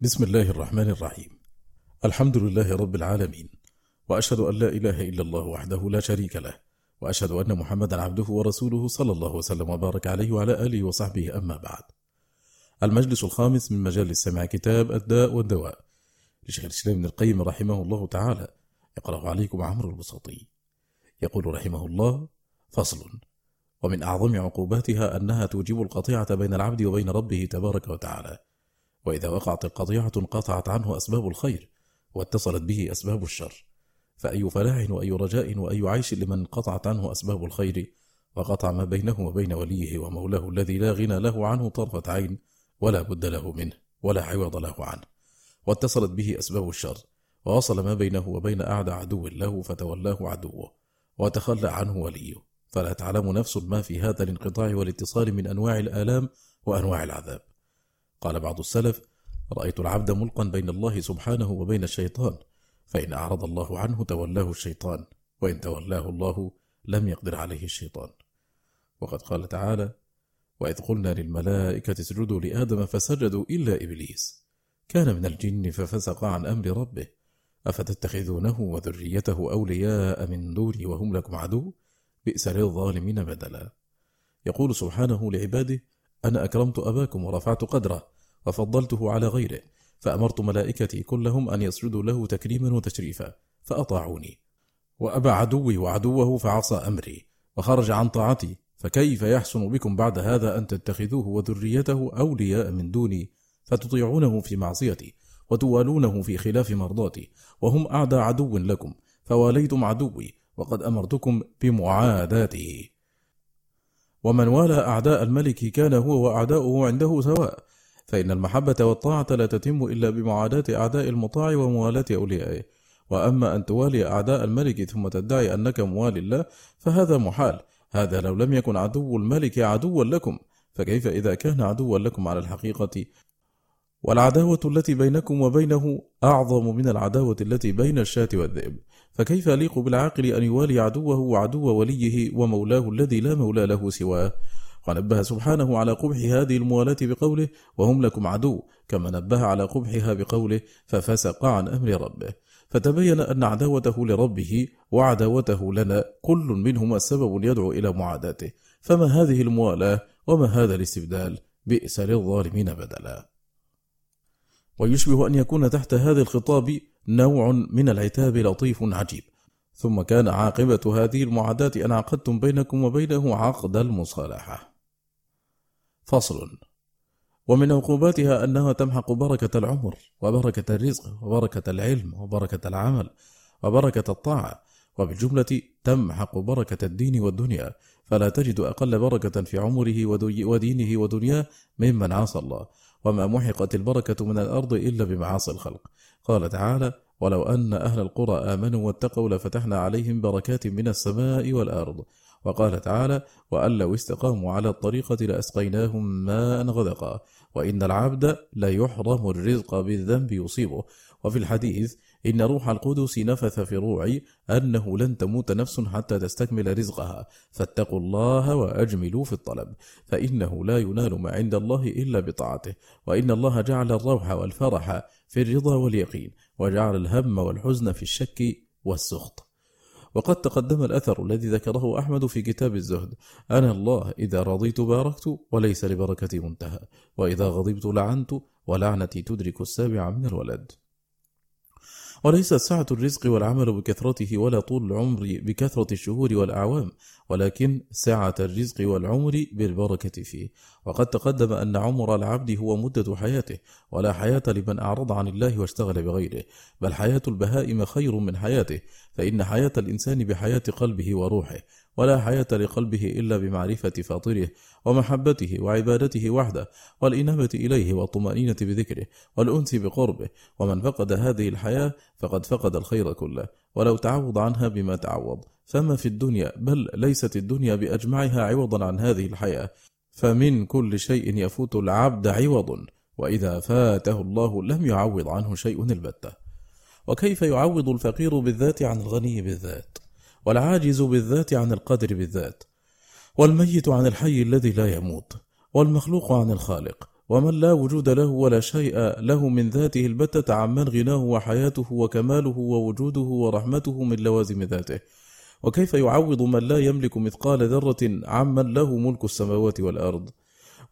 بسم الله الرحمن الرحيم. الحمد لله رب العالمين وأشهد أن لا إله إلا الله وحده لا شريك له وأشهد أن محمدا عبده ورسوله صلى الله وسلم وبارك عليه وعلى آله وصحبه أما بعد. المجلس الخامس من مجالس سمع كتاب الداء والدواء لشيخ الإسلام ابن القيم رحمه الله تعالى. يقرأ عليكم عمرو البساطي. يقول رحمه الله فصل ومن أعظم عقوباتها أنها توجب القطيعة بين العبد وبين ربه تبارك وتعالى. وإذا وقعت القطيعة انقطعت عنه أسباب الخير واتصلت به أسباب الشر. فأي فلاح وأي رجاء وأي عيش لمن انقطعت عنه أسباب الخير وقطع ما بينه وبين وليه ومولاه الذي لا غنى له عنه طرفة عين ولا بد له منه ولا عوض له عنه. واتصلت به أسباب الشر ووصل ما بينه وبين أعدى عدو له فتولاه عدوه وتخلى عنه وليه. فلا تعلم نفس ما في هذا الانقطاع والاتصال من أنواع الآلام وأنواع العذاب. قال بعض السلف رأيت العبد ملقا بين الله سبحانه وبين الشيطان فإن أعرض الله عنه تولاه الشيطان وإن تولاه الله لم يقدر عليه الشيطان. وقد قال تعالى وإذ قلنا للملائكة اسجدوا لآدم فسجدوا إلا إبليس. كان من الجن ففسق عن أمر ربه أفتتخذونه وذريته أولياء من دوني وهم لكم عدو؟ بئس للظالمين بدلا. يقول سبحانه لعباده أنا أكرمت أباكم ورفعت قدره وفضلته على غيره فأمرت ملائكتي كلهم أن يسجدوا له تكريما وتشريفا فأطاعوني. وأبى عدوي وعدوه فعصى أمري وخرج عن طاعتي فكيف يحسن بكم بعد هذا أن تتخذوه وذريته أولياء من دوني فتطيعونه في معصيتي وتوالونه في خلاف مرضاتي وهم أعدى عدو لكم فواليتم عدوي وقد أمرتكم بمعاداته. ومن والى أعداء الملك كان هو وأعداؤه عنده سواء فإن المحبة والطاعة لا تتم إلا بمعاداة أعداء المطاع وموالاة أوليائه. وأما أن توالي أعداء الملك ثم تدعي أنك موالي الله فهذا محال. هذا لو لم يكن عدو الملك عدوا لكم. فكيف إذا كان عدوا لكم على الحقيقة؟ والعداوة التي بينكم وبينه أعظم من العداوة التي بين الشاة والذئب. فكيف يليق بالعاقل أن يوالي عدوه وعدو وليه ومولاه الذي لا مولى له سواه؟ ونبه سبحانه على قبح هذه الموالاة بقوله وهم لكم عدو كما نبه على قبحها بقوله ففسق عن أمر ربه. فتبين أن عداوته لربه وعداوته لنا كل منهما سبب يدعو إلى معاداته. فما هذه الموالاة وما هذا الاستبدال؟ بئس للظالمين بدلا. ويشبه أن يكون تحت هذا الخطاب نوع من العتاب لطيف عجيب. ثم كان عاقبة هذه المعاداة أن عقدتم بينكم وبينه عقد المصالحة. فصل. ومن عقوباتها أنها تمحق بركة العمر وبركة الرزق وبركة العلم وبركة العمل وبركة الطاعة. وبالجملة تمحق بركة الدين والدنيا. فلا تجد أقل بركة في عمره ودينه ودنياه ممن عصى الله. وما محقت البركة من الأرض إلا بمعاصي الخلق. قال تعالى ولو أن أهل القرى آمنوا واتقوا لفتحنا عليهم بركات من السماء والأرض وقال تعالى وأن لو استقاموا على الطريقة لأسقيناهم ماء غدقا وإن العبد ليحرم الرزق بالذنب يصيبه وفي الحديث إن روح القدس نفث في روعي أنه لن تموت نفس حتى تستكمل رزقها. فاتقوا الله وأجملوا في الطلب فإنه لا ينال ما عند الله إلا بطاعته. وإن الله جعل الروح والفرح في الرضا واليقين وجعل الهم والحزن في الشك والسخط. وقد تقدم الأثر الذي ذكره أحمد في كتاب الزهد. أنا الله إذا رضيت باركت وليس لبركتي منتهى. وإذا غضبت لعنت ولعنتي تدرك السابع من الولد. وليست سعة الرزق والعمل بكثرته ولا طول العمر بكثرة الشهور والأعوام؟ ولكن سعة الرزق والعمر بالبركة فيه. وقد تقدم أن عمر العبد هو مدة حياته ولا حياة لمن أعرض عن الله واشتغل بغيره بل حياة البهائم خير من حياته فإن حياة الإنسان بحياة قلبه وروحه. ولا حياة لقلبه إلا بمعرفة فاطره ومحبته وعبادته وحده والإنابة إليه والطمأنينة بذكره والأنس بقربه ومن فقد هذه الحياة فقد فقد الخير كله ولو تعوض عنها بما تعوض فما في الدنيا بل ليست الدنيا بأجمعها عوضا عن هذه الحياة فمن كل شيء يفوت العبد عوض وإذا فاته الله لم يعوض عنه شيء البتة وكيف يعوض الفقير بالذات عن الغني بالذات والعاجز بالذات عن القادر بالذات والميت عن الحي الذي لا يموت والمخلوق عن الخالق ومن لا وجود له ولا شيء له من ذاته البتة عمن غناه وحياته وكماله ووجوده ورحمته من لوازم ذاته. وكيف يعوض من لا يملك مثقال ذرة عمن له ملك السماوات والأرض؟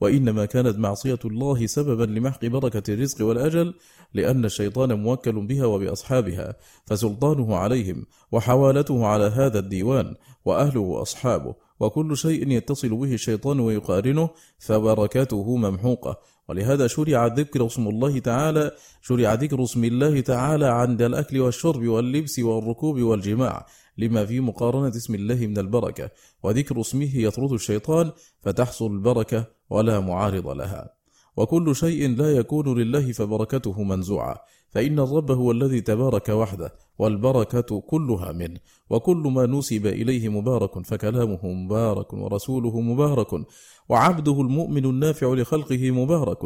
وإنما كانت معصية الله سببا لمحق بركة الرزق والأجل لأن الشيطان موكل بها وبأصحابها فسلطانه عليهم وحوالته على هذا الديوان وأهله وأصحابه وكل شيء يتصل به الشيطان ويقارنه فبركاته ممحوقة. ولهذا شرع ذكر اسم الله تعالى شرع ذكر اسم الله تعالى عند الأكل والشرب واللبس والركوب والجماع. لما في مقارنة اسم الله من البركة وذكر اسمه يطرد الشيطان فتحصل البركة ولا معارض لها. وكل شيء لا يكون لله فبركته منزوعة فإن الرب هو الذي تبارك وحده والبركة كلها منه. وكل ما نسب إليه مبارك فكلامه مبارك ورسوله مبارك. وعبده المؤمن النافع لخلقه مبارك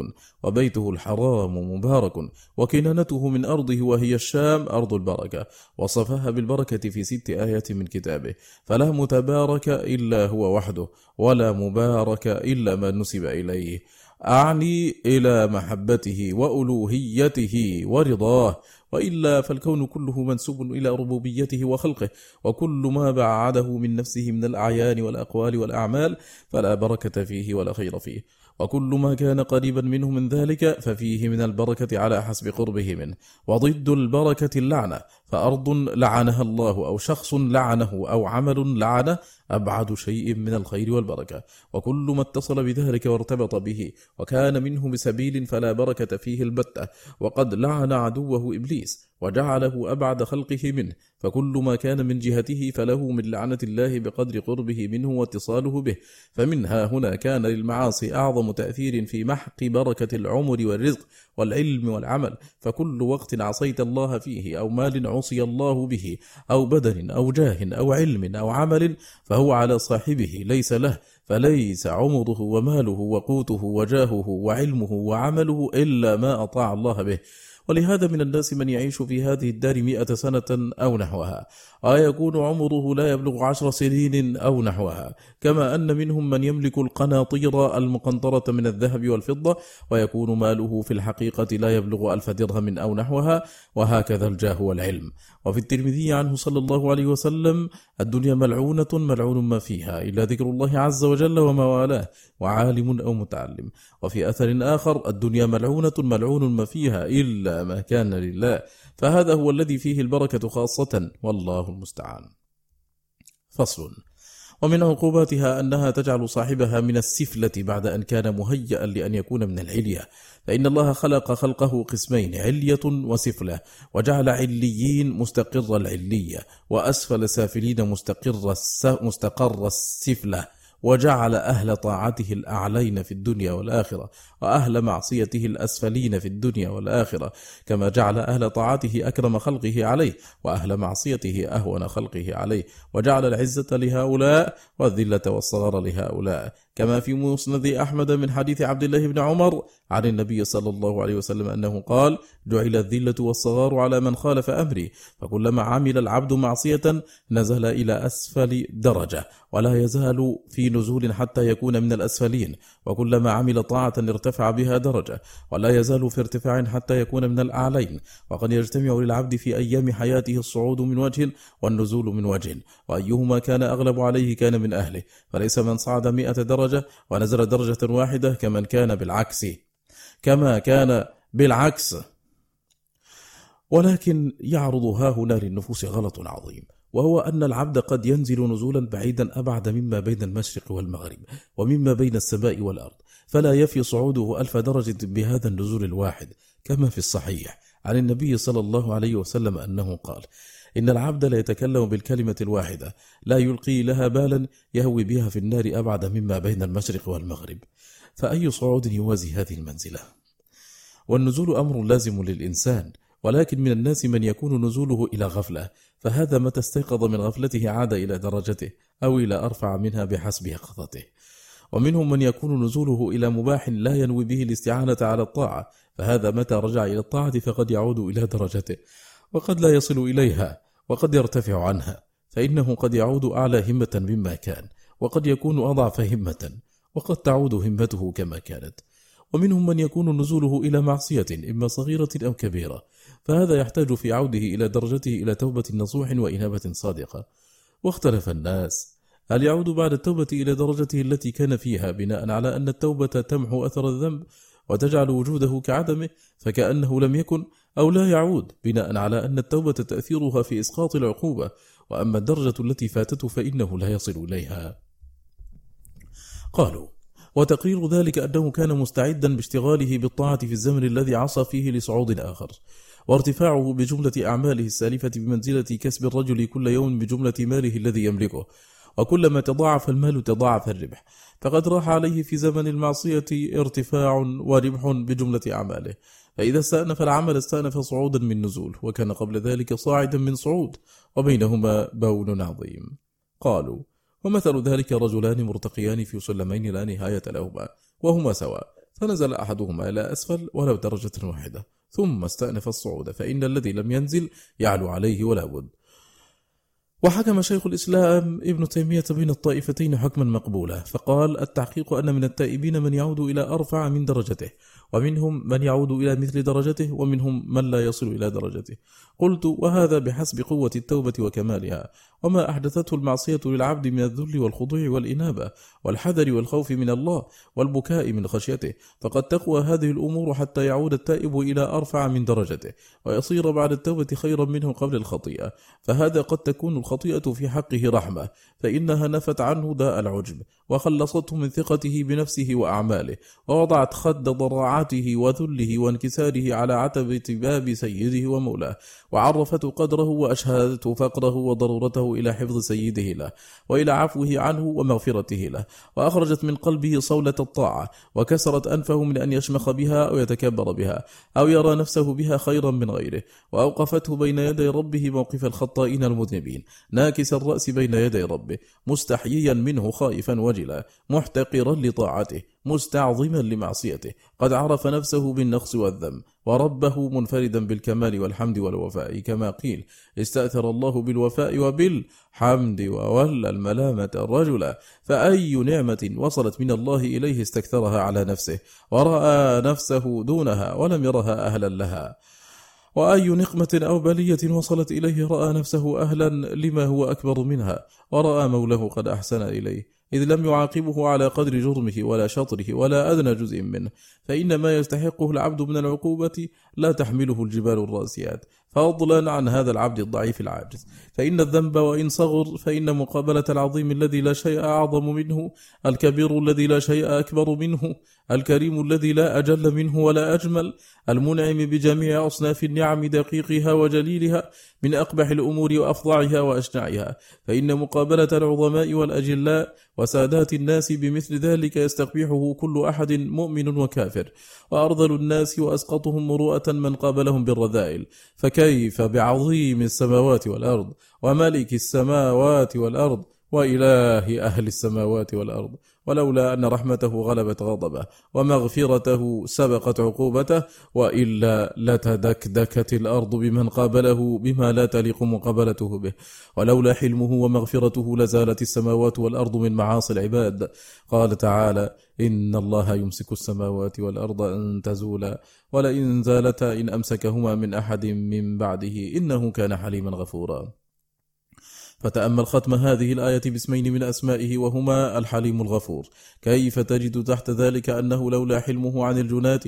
وبيته الحرام مبارك وكنانته من أرضه وهي الشام أرض البركة وصفها بالبركة في ست آيات من كتابه. فلا متبارك إلا هو وحده ولا مبارك إلا ما نسب إليه. أعني إلى محبته وألوهيته ورضاه. وإلا فالكون كله منسوب إلى ربوبيته وخلقه وكل ما بعده من نفسه من الأعيان والأقوال والأعمال فلا بركة فيه ولا خير فيه. وكل ما كان قريبا منه من ذلك ففيه من البركة على حسب قربه منه. وضد البركة اللعنة فأرض لعنها الله أو شخص لعنه أو عمل لعنه أبعد شيء من الخير والبركة. وكل ما اتصل بذلك وارتبط به وكان منه بسبيل فلا بركة فيه البتة. وقد لعن عدوه إبليس وجعله أبعد خلقه منه فكل ما كان من جهته فله من لعنة الله بقدر قربه منه واتصاله به فمنها هنا كان للمعاصي أعظم تأثير في محق بركة العمر والرزق والعلم والعمل فكل وقت عصيت الله فيه أو مال عصي الله به أو بدن أو جاه أو علم أو عمل فهو على صاحبه ليس له فليس عمره وماله وقوته وجاهه وعلمه وعمله إلا ما أطاع الله به. ولهذا من الناس من يعيش في هذه الدار مئة سنة أو نحوها. ويكون عمره لا يبلغ عشر سنين أو نحوها. كما أن منهم من يملك القناطير المقنطرة من الذهب والفضة ويكون ماله في الحقيقة لا يبلغ ألف درهم أو نحوها وهكذا الجاه والعلم. وفي الترمذي عنه صلى الله عليه وسلم الدنيا ملعونة ملعون ما فيها إلا ذكر الله عز وجل وما والاه وعالم أو متعلم. وفي أثر آخر الدنيا ملعونة ملعون ما فيها إلا ما كان لله. فهذا هو الذي فيه البركة خاصة والله المستعان. فصل. ومن عقوباتها أنها تجعل صاحبها من السفلة بعد أن كان مهيئا لأن يكون من العلية فإن الله خلق خلقه قسمين علية وسفلة وجعل عليين مستقر العلية وأسفل سافلين مستقر, مستقر السفلة. وجعل أهل طاعته الأعلين في الدنيا والآخرة وأهل معصيته الأسفلين في الدنيا والآخرة كما جعل أهل طاعته أكرم خلقه عليه وأهل معصيته أهون خلقه عليه وجعل العزة لهؤلاء والذلة والصغر لهؤلاء. كما في مسند أحمد من حديث عبد الله بن عمر عن النبي صلى الله عليه وسلم أنه قال جعل الذلة والصغار على من خالف أمري فكلما عمل العبد معصية نزل إلى أسفل درجة ولا يزال في نزول حتى يكون من الأسفلين وكلما عمل طاعة ارتفع بها درجة ولا يزال في ارتفاع حتى يكون من الأعلين وقد يجتمع للعبد في أيام حياته الصعود من وجه والنزول من وجه وأيهما كان أغلب عليه كان من أهله فليس من صعد مئة درجة ونزل درجة واحدة كمن كان بالعكس. كما كان بالعكس. ولكن يعرض ها هنا للنفوس غلط عظيم وهو أن العبد قد ينزل نزولا بعيدا أبعد مما بين المشرق والمغرب ومما بين السماء والأرض. فلا يفي صعوده ألف درجة بهذا النزول الواحد كما في الصحيح عن النبي صلى الله عليه وسلم أنه قال إن العبد لا يتكلم بالكلمة الواحدة لا يلقي لها بالا يهوي بها في النار أبعد مما بين المشرق والمغرب. فأي صعود يوازي هذه المنزلة؟ والنزول أمر لازم للإنسان ولكن من الناس من يكون نزوله إلى غفلة. فهذا متى استيقظ من غفلته عاد إلى درجته أو إلى أرفع منها بحسب يقظته. ومنهم من يكون نزوله إلى مباح لا ينوي به الاستعانة على الطاعة. فهذا متى رجع إلى الطاعة فقد يعود إلى درجته. وقد لا يصل إليها وقد يرتفع عنها فإنه قد يعود أعلى همة مما كان وقد يكون أضعف همة وقد تعود همته كما كانت. ومنهم من يكون نزوله إلى معصية إما صغيرة أو كبيرة فهذا يحتاج في عوده إلى درجته إلى توبة نصوح وإنابة صادقة. واختلف الناس. هل يعود بعد التوبة إلى درجته التي كان فيها بناء على أن التوبة تمحو أثر الذنب؟ وتجعل وجوده كعدمه فكأنه لم يكن أو لا يعود بناء على أن التوبة تأثيرها في إسقاط العقوبة. وأما الدرجة التي فاتته فإنه لا يصل إليها. قالوا وتقرير ذلك أنه كان مستعدا باشتغاله بالطاعة في الزمن الذي عصى فيه لصعود آخر. وارتفاعه بجملة أعماله السالفة بمنزلة كسب الرجل كل يوم بجملة ماله الذي يملكه. وكلما تضاعف المال تضاعف الربح. فقد راح عليه في زمن المعصية ارتفاع وربح بجملة أعماله. فإذا استأنف العمل استأنف صعودا من نزول وكان قبل ذلك صاعدا من صعود وبينهما بون عظيم. قالوا ومثل ذلك رجلان مرتقيان في سلمين لا نهاية لهما وهما سواء فنزل أحدهما إلى أسفل ولو درجة واحدة ثم استأنف الصعود فإن الذي لم ينزل يعلو عليه ولا بد. وحكم شيخ الإسلام ابن تيمية بين الطائفتين حكما مقبولا فقال التحقيق أن من التائبين من يعود إلى أرفع من درجته ومنهم من يعود إلى مثل درجته ومنهم من لا يصل إلى درجته. قلت وهذا بحسب قوة التوبة وكمالها. وما أحدثته المعصية للعبد من الذل والخضوع والإنابة والحذر والخوف من الله والبكاء من خشيته. فقد تقوى هذه الأمور حتى يعود التائب إلى أرفع من درجته ويصير بعد التوبة خيرا منه قبل الخطيئة. فهذا قد تكون الخطيئة في حقه رحمة فإنها نفت عنه داء العجب. وخلصته من ثقته بنفسه وأعماله ووضعت خد ضراعته وذله وانكساره على عتبة باب سيده ومولاه وعرفته قدره وأشهدته فقره وضرورته إلى حفظ سيده له وإلى عفوه عنه ومغفرته له وأخرجت من قلبه صولة الطاعة وكسرت أنفه من أن يشمخ بها أو يتكبر بها أو يرى نفسه بها خيرا من غيره وأوقفته بين يدي ربه موقف الخطائين المذنبين ناكس الرأس بين يدي ربه مستحييا منه خائفا وجلا محتقرا لطاعته. مستعظما لمعصيته. قد عرف نفسه بالنقص والذم وربه منفردا بالكمال والحمد والوفاء. كما قيل استأثر الله بالوفاء وبالحمد وولى الملامة الرجل فأي نعمة وصلت من الله إليه استكثرها على نفسه؟ ورأى نفسه دونها ولم يرها أهلا لها. وأي نقمة أو بلية وصلت إليه رأى نفسه أهلا لما هو أكبر منها ورأى موله قد أحسن إليه. إذ لم يعاقبه على قدر جرمه ولا شطره ولا أدنى جزء منه. فإن ما يستحقه العبد من العقوبة لا تحمله الجبال الراسيات. فضلا عن هذا العبد الضعيف العاجز. فإن الذنب وإن صغر فإن مقابلة العظيم الذي لا شيء أعظم منه الكبير الذي لا شيء أكبر منه الكريم الذي لا أجل منه ولا أجمل المنعم بجميع أصناف النعم دقيقها وجليلها من أقبح الأمور وأفظعها وأشنعها. فإن مقابلة العظماء والأجلاء وسادات الناس بمثل ذلك يستقبحه كل أحد مؤمن وكافر. وأرذل الناس وأسقطهم مروءة من قابلهم بالرذائل. فكيف بعظيم السماوات والأرض وملك السماوات والأرض وإله أهل السماوات والأرض؟ ولولا أن رحمته غلبت غضبه ومغفرته سبقت عقوبته وإلا لتدكدكت الأرض بمن قابله بما لا تليق مقابلته به. ولولا حلمه ومغفرته لزالت السماوات والأرض من معاصي العباد. قال تعالى إن الله يمسك السماوات والأرض أن تزولا ولئن زالتا إن أمسكهما من أحد من بعده إنه كان حليما غفورا. فتأمل ختم هذه الآية باسمين من أسمائه وهما الحليم الغفور. كيف تجد تحت ذلك أنه لولا حلمه عن الجناة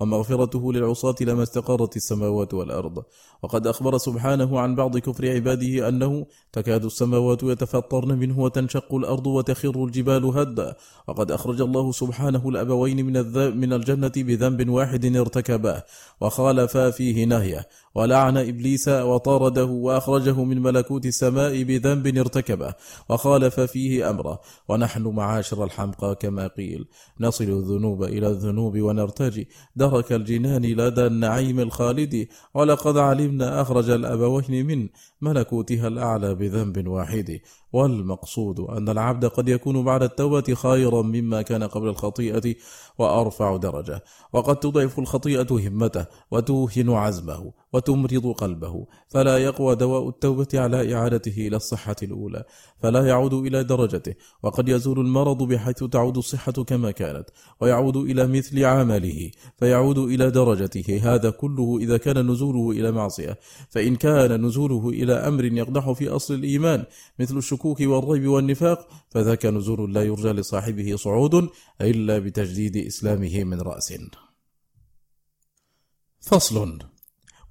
ومغفرته للعصاة لما استقرت السماوات والأرض. وقد أخبر سبحانه عن بعض كفر عباده أنه تكاد السماوات يتفطرن منه وتنشق الأرض وتخر الجبال هدا. وقد أخرج الله سبحانه الأبوين من, من الجنة بذنب واحد ارتكباه وخالفا فيه نهيه. ولعن إبليس وطارده وأخرجه من ملكوت السماء بذنب ارتكبه وخالف فيه أمره. ونحن معاشر الحمقى كما قيل. نصل الذنوب إلى الذنوب ونرتجي. درك الجنان لدى النعيم الخالد. ولقد علمنا أخرج الأبوين من ملكوتها الأعلى بذنب واحد. والمقصود أن العبد قد يكون بعد التوبة خيرا مما كان قبل الخطيئة وأرفع درجة. وقد تضعف الخطيئة همته وتوهن عزمه وتمرض قلبه. فلا يقوى دواء التوبة على إعادته إلى الصحة الأولى. فلا يعود إلى درجته. وقد يزول المرض بحيث تعود الصحة كما كانت. ويعود إلى مثل عمله. فيعود إلى درجته. هذا كله إذا كان نزوله إلى معصية. فإن كان نزوله إلى أمر يقدح في أصل الإيمان مثل الشكوك والريب والنفاق فذاك نزول لا يرجى لصاحبه صعود إلا بتجديد إسلامه من رأس. فصل.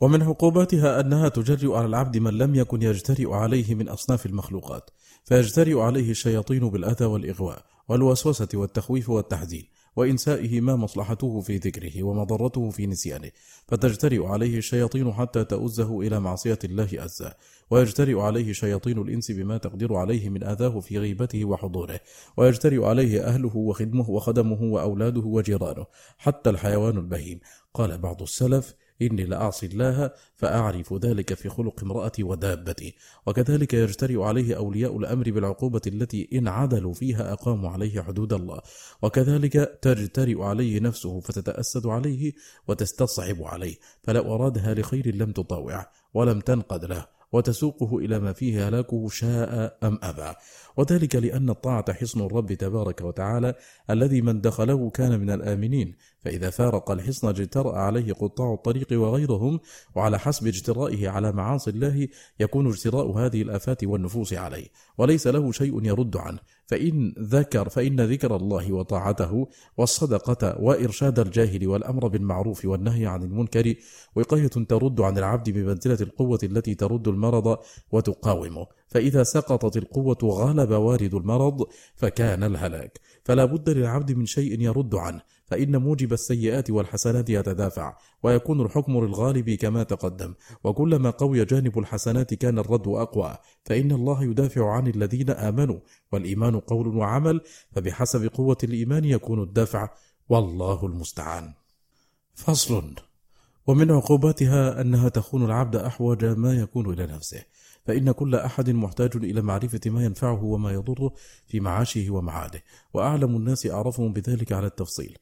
ومن عقوباتها أنها تجرئ على العبد من لم يكن يجترئ عليه من أصناف المخلوقات فيجترئ عليه الشياطين بالأذى والإغواء والوسوسة والتخويف والتحزين. وإنسائه ما مصلحته في ذكره ومضرته في نسيانه. فتجترئ عليه الشياطين حتى تؤزه إلى معصية الله أزا ويجترئ عليه شياطين الإنس بما تقدر عليه من أذاه في غيبته وحضوره. ويجترئ عليه أهله وخدمه وخدمه وأولاده وجيرانه حتى الحيوان البهيم. قال بعض السلف إني لأعصي الله فأعرف ذلك في خلق امرأتي ودابتي. وكذلك يجترئ عليه أولياء الأمر بالعقوبة التي إن عدلوا فيها أقاموا عليه حدود الله. وكذلك تجترئ عليه نفسه فتتأسد عليه وتستصعب عليه. فلو أرادها لخير لم تطاوعه ولم تنقد له وتسوقه إلى ما فيه هلاكه شاء أم أبى. وذلك لأن الطاعة حصن الرب تبارك وتعالى الذي من دخله كان من الآمنين. فإذا فارق الحصن اجترأ عليه قطاع الطريق وغيرهم وعلى حسب اجترائه على معاصي الله يكون اجتراء هذه الآفات والنفوس عليه وليس له شيء يرد عنه. فإن ذكر فإن ذكر الله وطاعته والصدقة وإرشاد الجاهل والأمر بالمعروف والنهي عن المنكر وقاية ترد عن العبد بمنزلة القوة التي ترد المرض وتقاومه. فإذا سقطت القوة غلب وارد المرض فكان الهلاك. فلا بد للعبد من شيء يرد عنه فإن موجب السيئات والحسنات يتدافع ويكون الحكم للغالب كما تقدم. وكلما قوي جانب الحسنات كان الرد أقوى. فإن الله يدافع عن الذين آمنوا والإيمان قول وعمل فبحسب قوة الإيمان يكون الدافع والله المستعان. فصل. ومن عقوباتها أنها تخون العبد أحوج ما يكون إلى نفسه. فإن كل أحد محتاج إلى معرفة ما ينفعه وما يضره في معاشه ومعاده. وأعلم الناس أعرفهم بذلك على التفصيل.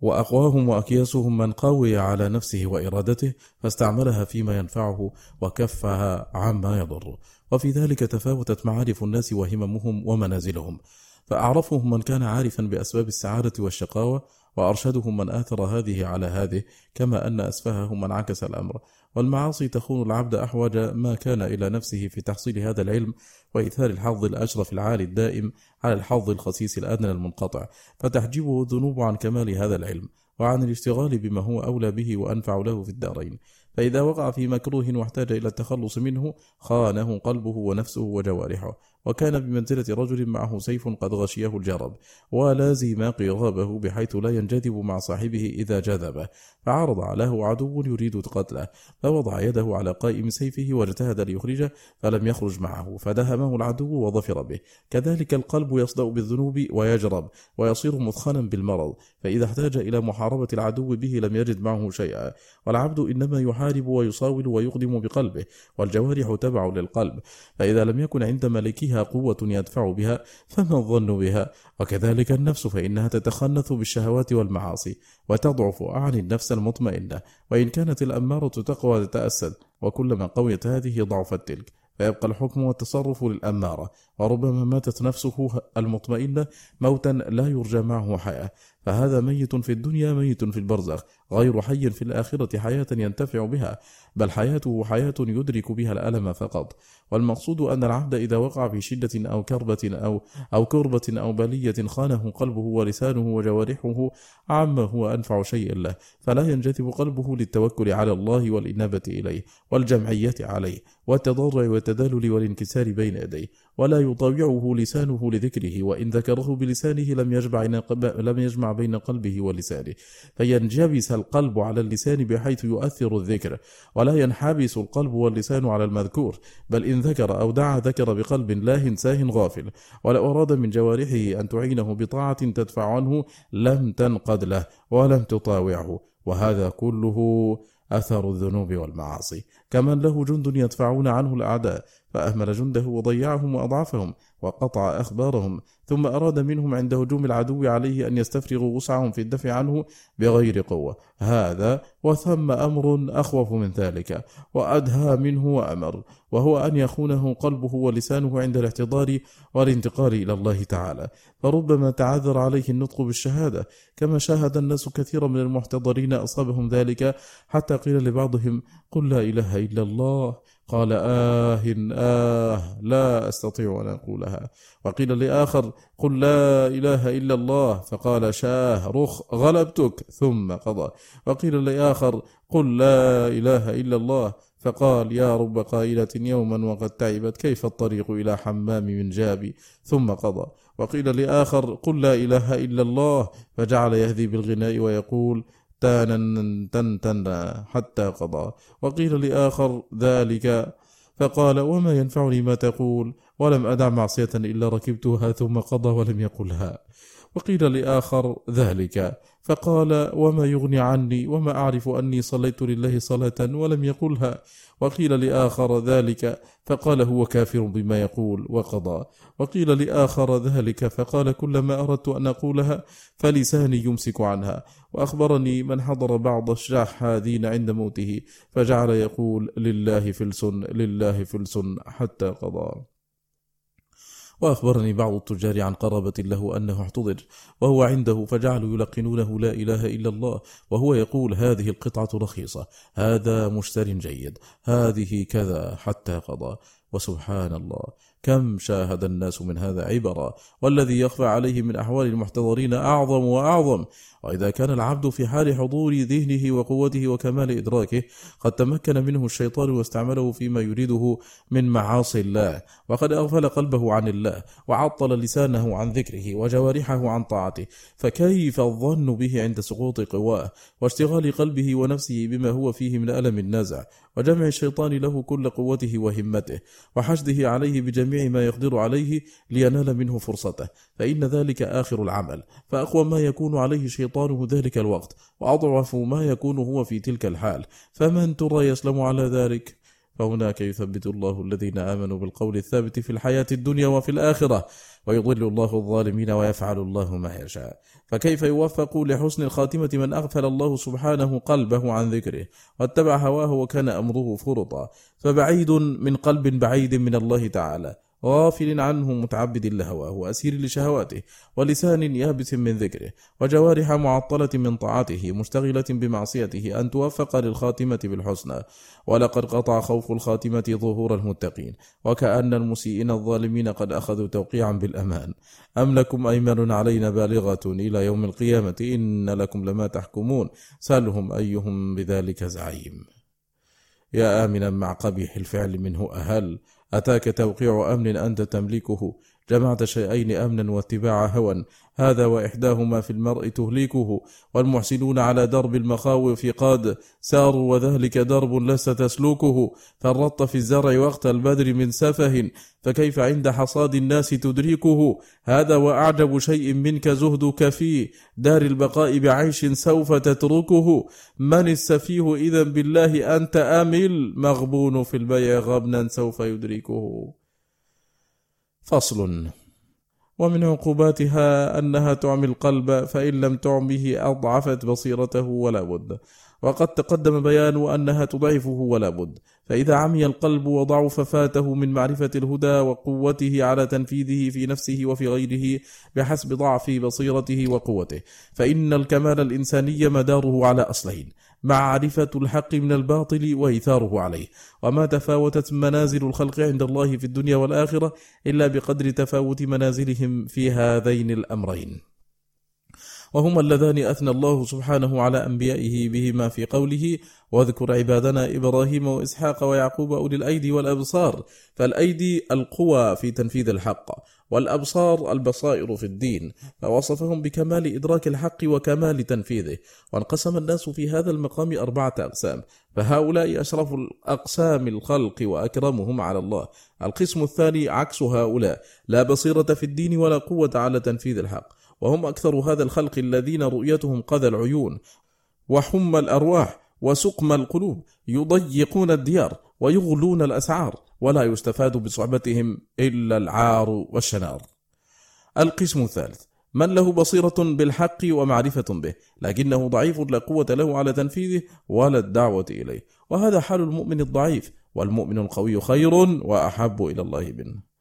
وأقواهم وأكياسهم من قوي على نفسه وإرادته فاستعملها فيما ينفعه وكفها عما يضره. وفي ذلك تفاوتت معارف الناس وهممهم ومنازلهم. فأعرفهم من كان عارفا بأسباب السعادة والشقاوة وأرشدهم من آثر هذه على هذه كما أن أسفههم من عكس الأمر. والمعاصي تخون العبد أحوج ما كان إلى نفسه في تحصيل هذا العلم وإيثار الحظ الأشرف العالي الدائم على الحظ الخسيس الأدنى المنقطع فتحجبه الذنوب عن كمال هذا العلم وعن الاشتغال بما هو أولى به وأنفع له في الدارين. فإذا وقع في مكروه واحتاج إلى التخلص منه خانه قلبه ونفسه وجوارحه. وكان بمنزلة رجل معه سيف قد غشيه الجرب ولازم قرابه بحيث لا ينجذب مع صاحبه إذا جذبه. فعرض له عدو يريد قتله فوضع يده على قائم سيفه واجتهد ليخرجه فلم يخرج معه فدهمه العدو وظفر به. كذلك القلب يصدأ بالذنوب ويجرب ويصير مثخنا بالمرض. فإذا احتاج إلى محاربة العدو به لم يجد معه شيئا. والعبد إنما يحارب ويصاول ويقدم بقلبه والجوارح تبع للقلب. فإذا لم يكن عند ملكها فيها قوة يدفع بها فما الظن بها؟ وكذلك النفس فإنها تتخنث بالشهوات والمعاصي وتضعف أعن النفس المطمئنة وإن كانت الأمارة تقوى تتأسد وكلما قويت هذه ضعفت تلك فيبقى الحكم والتصرف للأمارة. وربما ماتت نفسه المطمئنة موتا لا يرجى معه حياة. فهذا ميت في الدنيا ميت في البرزخ. غير حي في الآخرة حياة ينتفع بها بل حياته حياة يدرك بها الألم فقط. والمقصود أن العبد إذا وقع في شدة أو كربة أو, أو كربة أو بلية خانه قلبه ولسانه وجوارحه عما هو أنفع شيء له. فلا ينجذب قلبه للتوكل على الله والإنابة إليه والجمعية عليه والتضرع والتدلل والانكسار بين يديه. ولا يطاوعه لسانه لذكره وإن ذكره بلسانه لم يجمع, لم يجمع بين قلبه ولسانه. فينجبس القلب على اللسان بحيث يؤثر الذكر ولا ينحبس القلب واللسان على المذكور. بل إن ذكر أو دعا ذكر بقلب لاهن ساه غافل. ولو أراد من جوارحه أن تعينه بطاعة تدفع عنه لم تنقد له ولم تطاوعه. وهذا كله أثر الذنوب والمعاصي. كمن له جند يدفعون عنه الأعداء. فأهمل جنده وضيعهم وأضعفهم وقطع أخبارهم ثم أراد منهم عند هجوم العدو عليه أن يستفرغوا وسعهم في الدفع عنه بغير قوة. هذا وثم أمر أخوف من ذلك وأدهى منه وأمر وهو أن يخونه قلبه ولسانه عند الاعتذار والانتقال إلى الله تعالى. فربما تعذر عليه النطق بالشهادة كما شاهد الناس كثيرا من المحتضرين أصابهم ذلك حتى قيل لبعضهم قل لا إله إلا الله. قال آه آه لا أستطيع أن أقولها. وقيل لآخر قل لا إله إلا الله. فقال شاه رخ غلبتك. ثم قضى. وقيل لآخر قل لا إله إلا الله فقال يا رب قائلة يوما وقد تعبت كيف الطريق إلى حمام من جابي ثم قضى. وقيل لآخر قل لا إله إلا الله. فجعل يهذي بالغناء ويقول تانا تن تن حتى قضى. وقيل لآخر ذلك. فقال وما ينفعني ما تقول؟ ولم أدع معصية إلا ركبتها ثم قضى ولم يقلها. وقيل لآخر ذلك. فقال وما يغني عني وما أعرف أني صليت لله صلاة ولم يقلها. وقيل لآخر ذلك فقال هو كافر بما يقول وقضى. وقيل لآخر ذلك فقال كلما أردت أن أقولها فلساني يمسك عنها. وأخبرني من حضر بعض الشاحاذين عند موته فجعل يقول لله فلس لله فلس حتى قضى. وأخبرني بعض التجار عن قرابة له أنه احتضر وهو عنده فجعلوا يلقنونه لا إله إلا الله وهو يقول هذه القطعة رخيصة هذا مشتر جيد هذه كذا حتى قضى. وسبحان الله. كم شاهد الناس من هذا عبرا والذي يخفى عليه من أحوال المحتضرين أعظم وأعظم؟ وإذا كان العبد في حال حضور ذهنه وقوته وكمال إدراكه قد تمكن منه الشيطان واستعمله فيما يريده من معاصي الله. وقد أغفل قلبه عن الله وعطل لسانه عن ذكره وجوارحه عن طاعته. فكيف الظن به عند سقوط قواه واشتغال قلبه ونفسه بما هو فيه من ألم النزع وجمع الشيطان له كل قوته وهمته وحشده عليه بجميع ما يقدر عليه لينال منه فرصته فإن ذلك آخر العمل. فأقوى ما يكون عليه شيطانه ذلك الوقت وأضعف ما يكون هو في تلك الحال. فمن ترى يسلم على ذلك؟ فهناك يثبت الله الذين آمنوا بالقول الثابت في الحياة الدنيا وفي الآخرة ويضل الله الظالمين ويفعل الله ما يشاء. فكيف يوفق لحسن الخاتمة من أغفل الله سبحانه قلبه عن ذكره؟ واتبع هواه وكان أمره فرطا. فبعيد من قلب بعيد من الله تعالى. غافل عنه متعبد لهواه وأسير لشهواته ولسان يابس من ذكره وجوارح معطلة من طاعته مشتغلة بمعصيته أن توفق للخاتمة بالحسنى. ولقد قطع خوف الخاتمة ظهور المتقين وكأن المسيئين الظالمين قد أخذوا توقيعا بالأمان. أم لكم أيمن علينا بالغة إلى يوم القيامة؟ إن لكم لما تحكمون. سألهم أيهم بذلك زعيم. يا آمنا مع قبيح الفعل منه أهل. أتاك توقيع أمن أنت تملكه. جمعت شيئين أمنا واتباع هوى. هذا وإحداهما في المرء تهليكه والمحسنون على درب المخاوف قد ساروا وذلك درب لست تسلوكه فرطت في الزرع وقت البدر من سفه فكيف عند حصاد الناس تدركه؟ هذا وأعجب شيء منك زهدك في دار البقاء بعيش سوف تتركه. من السفيه إذا بالله أنت آمل مغبون في البيع غبنا سوف يدركه. فصل. ومن عقوباتها أنها تعمي القلب فإن لم تعمه أضعفت بصيرته ولا بد. وقد تقدم بيان أنها تضعفه ولا بد. فإذا عمي القلب وضعف فاته من معرفة الهدى وقوته على تنفيذه في نفسه وفي غيره بحسب ضعف بصيرته وقوته. فإن الكمال الإنساني مداره على أصلين. معرفة الحق من الباطل وإيثاره عليه. وما تفاوتت منازل الخلق عند الله في الدنيا والآخرة إلا بقدر تفاوت منازلهم في هذين الأمرين. وهما اللذان أثنى الله سبحانه على أنبيائه بهما في قوله واذكر عبادنا إبراهيم وإسحاق ويعقوب أولي الأيدي والأبصار فالأيدي القوى في تنفيذ الحق. والأبصار البصائر في الدين فوصفهم بكمال إدراك الحق وكمال تنفيذه وانقسم الناس في هذا المقام أربعة أقسام فهؤلاء أشرف الأقسام الخلق وأكرمهم على الله. القسم الثاني عكس هؤلاء لا بصيرة في الدين ولا قوة على تنفيذ الحق وهم أكثر هذا الخلق الذين رؤيتهم قذى العيون وحم الأرواح وسقم القلوب يضيقون الديار ويغلون الأسعار. ولا يستفاد بصحبتهم إلا العار والشنار. القسم الثالث من له بصيرة بالحق ومعرفة به لكنه ضعيف لا قوة له على تنفيذه ولا الدعوة إليه. وهذا حال المؤمن الضعيف والمؤمن القوي خير وأحب إلى الله منه.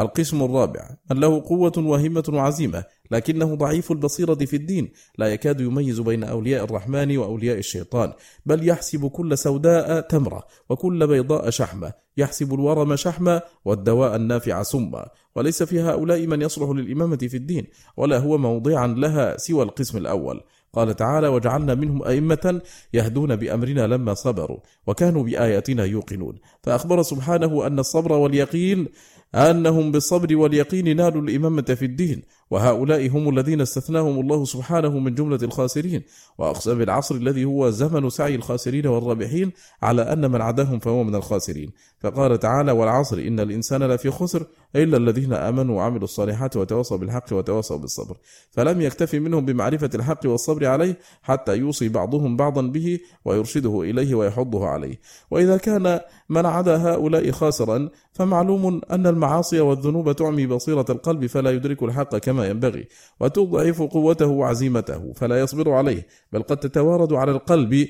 القسم الرابع من له قوة وهمة وعزيمة لكنه ضعيف البصيرة في الدين لا يكاد يميز بين أولياء الرحمن وأولياء الشيطان بل يحسب كل سوداء تمرة وكل بيضاء شحمة يحسب الورم شحمة والدواء النافع سما وليس في هؤلاء من يصلح للإمامة في الدين ولا هو موضعا لها سوى القسم الأول. قال تعالى وجعلنا منهم أئمة يهدون بأمرنا لما صبروا وكانوا بآياتنا يوقنون فأخبر سبحانه أن الصبر واليقين أنهم بالصبر واليقين نالوا الإمامة في الدين. وهؤلاء هم الذين استثناهم الله سبحانه من جملة الخاسرين. وأقسم بالعصر الذي هو زمن سعي الخاسرين والرابحين على أن من عداهم فهو من الخاسرين. فقال تعالى والعصر إن الإنسان لفي خسر إلا الذين آمنوا وعملوا الصالحات وتواصوا بالحق وتواصوا بالصبر. فلم يكتفي منهم بمعرفة الحق والصبر عليه حتى يوصي بعضهم بعضا به ويرشده إليه ويحضه عليه. وإذا كان من عدا هؤلاء خاسرا فمعلوم أن المعاصي والذنوب تعمي بصيرة القلب فلا يدرك الحق كما ينبغي وتضعف قوته وعزيمته فلا يصبر عليه بل قد تتوارد على القلب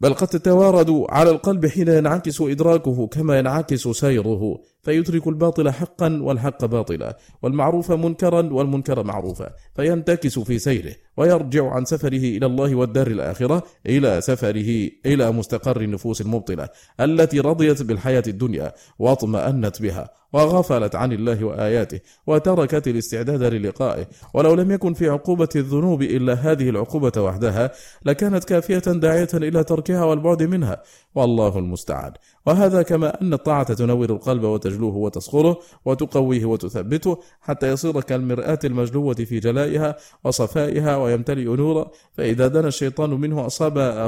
بل قد تتوارد على القلب حين ينعكس إدراكه كما ينعكس سيره. فيترك الباطل حقا والحق باطلا والمعروف منكرا والمنكر معروفا. فينتكس في سيره ويرجع عن سفره إلى الله والدار الآخرة إلى سفره إلى مستقر النفوس المبطلة التي رضيت بالحياة الدنيا واطمأنت بها وغفلت عن الله وآياته وتركت الاستعداد للقائه. ولو لم يكن في عقوبة الذنوب إلا هذه العقوبة وحدها لكانت كافية داعية إلى تركها والبعد منها. والله المستعان. وهذا كما أن الطاعة تنور القلب وتجلوه وتصخره وتقويه وتثبته حتى يصير كالمرآة المجلوة في جلائها وصفائها ويمتلئ نورا فإذا دنا الشيطان منه أصابه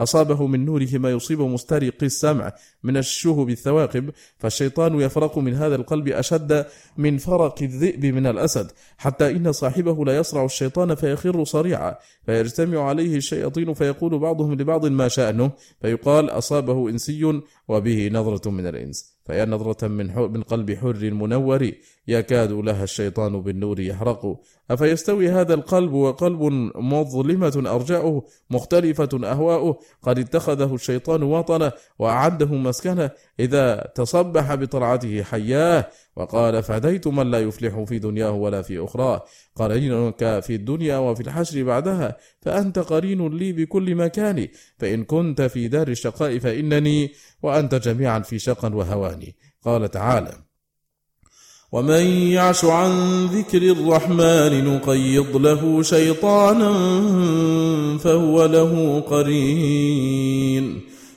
أصابه من نوره ما يصيب مسترق السمع من الشهب الثواقب فالشيطان يفرق من هذا القلب أشد من فرق الذئب من الأسد حتى إن صاحبه لا يصرع الشيطان فيخر صريعا فيجتمع عليه الشياطين فيقول بعضهم لبعض ما شأنه فيقال أصابه إنسي وبه نظرة من الإنس. فيا نظرة من, من قلب حر منور يكاد لها الشيطان بالنور يحرق. أفيستوي هذا القلب وقلب مظلمة أرجاؤه مختلفة أهواؤه. قد اتخذه الشيطان وطنه وأعده مسكنه إذا تصبح بطلعته حياه وقال فديت من لا يفلح في دنياه ولا في أخراه. قرينك في الدنيا وفي الحشر بعدها فأنت قرين لي بكل مكان فإن كنت في دار الشقاء فإنني وأنت جميعا في شقا وهواني. قال تعالى ومن يعش عن ذكر الرحمن نقيض له شيطانا فهو له قرين.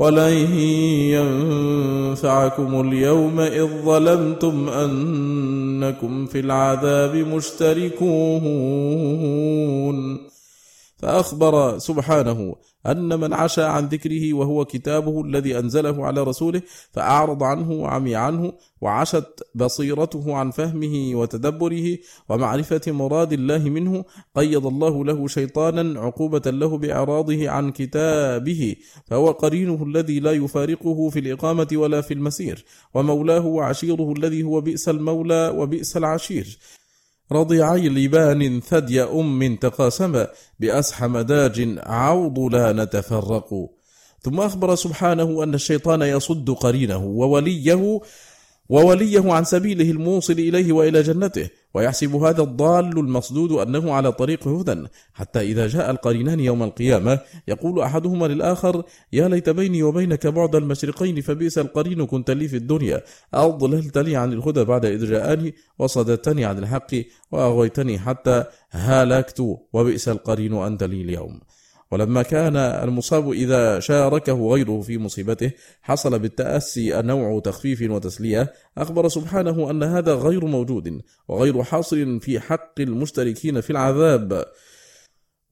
ولن ينفعكم اليوم إذ ظلمتم أنكم في العذاب مشتركون. فأخبر سبحانه أن من عشى عن ذكره وهو كتابه الذي أنزله على رسوله فأعرض عنه وعمي عنه وعشت بصيرته عن فهمه وتدبره ومعرفة مراد الله منه قيض الله له شيطانا عقوبة له بإعراضه عن كتابه فهو قرينه الذي لا يفارقه في الإقامة ولا في المسير ومولاه وعشيره الذي هو بئس المولى وبئس العشير رضيعي لبان ثدي أم تقاسما بأسحم داج عوض لا نتفرق. ثم أخبر سبحانه أن الشيطان يصد قرينه ووليه ووليه عن سبيله الموصل إليه وإلى جنته. ويحسب هذا الضال المصدود أنه على طريق هدى. حتى إذا جاء القرينان يوم القيامة يقول أحدهما للآخر يا ليت بيني وبينك بعد المشرقين فبئس القرين كنت لي في الدنيا. أضللتني عن الهدى بعد إذ جاءني وصددتني عن الحق وأغويتني حتى هلكت وبئس القرين أنت لي اليوم. ولما كان المصاب إذا شاركه غيره في مصيبته حصل بالتأسي نوع تخفيف وتسلية. أخبر سبحانه أن هذا غير موجود وغير حاصل في حق المشتركين في العذاب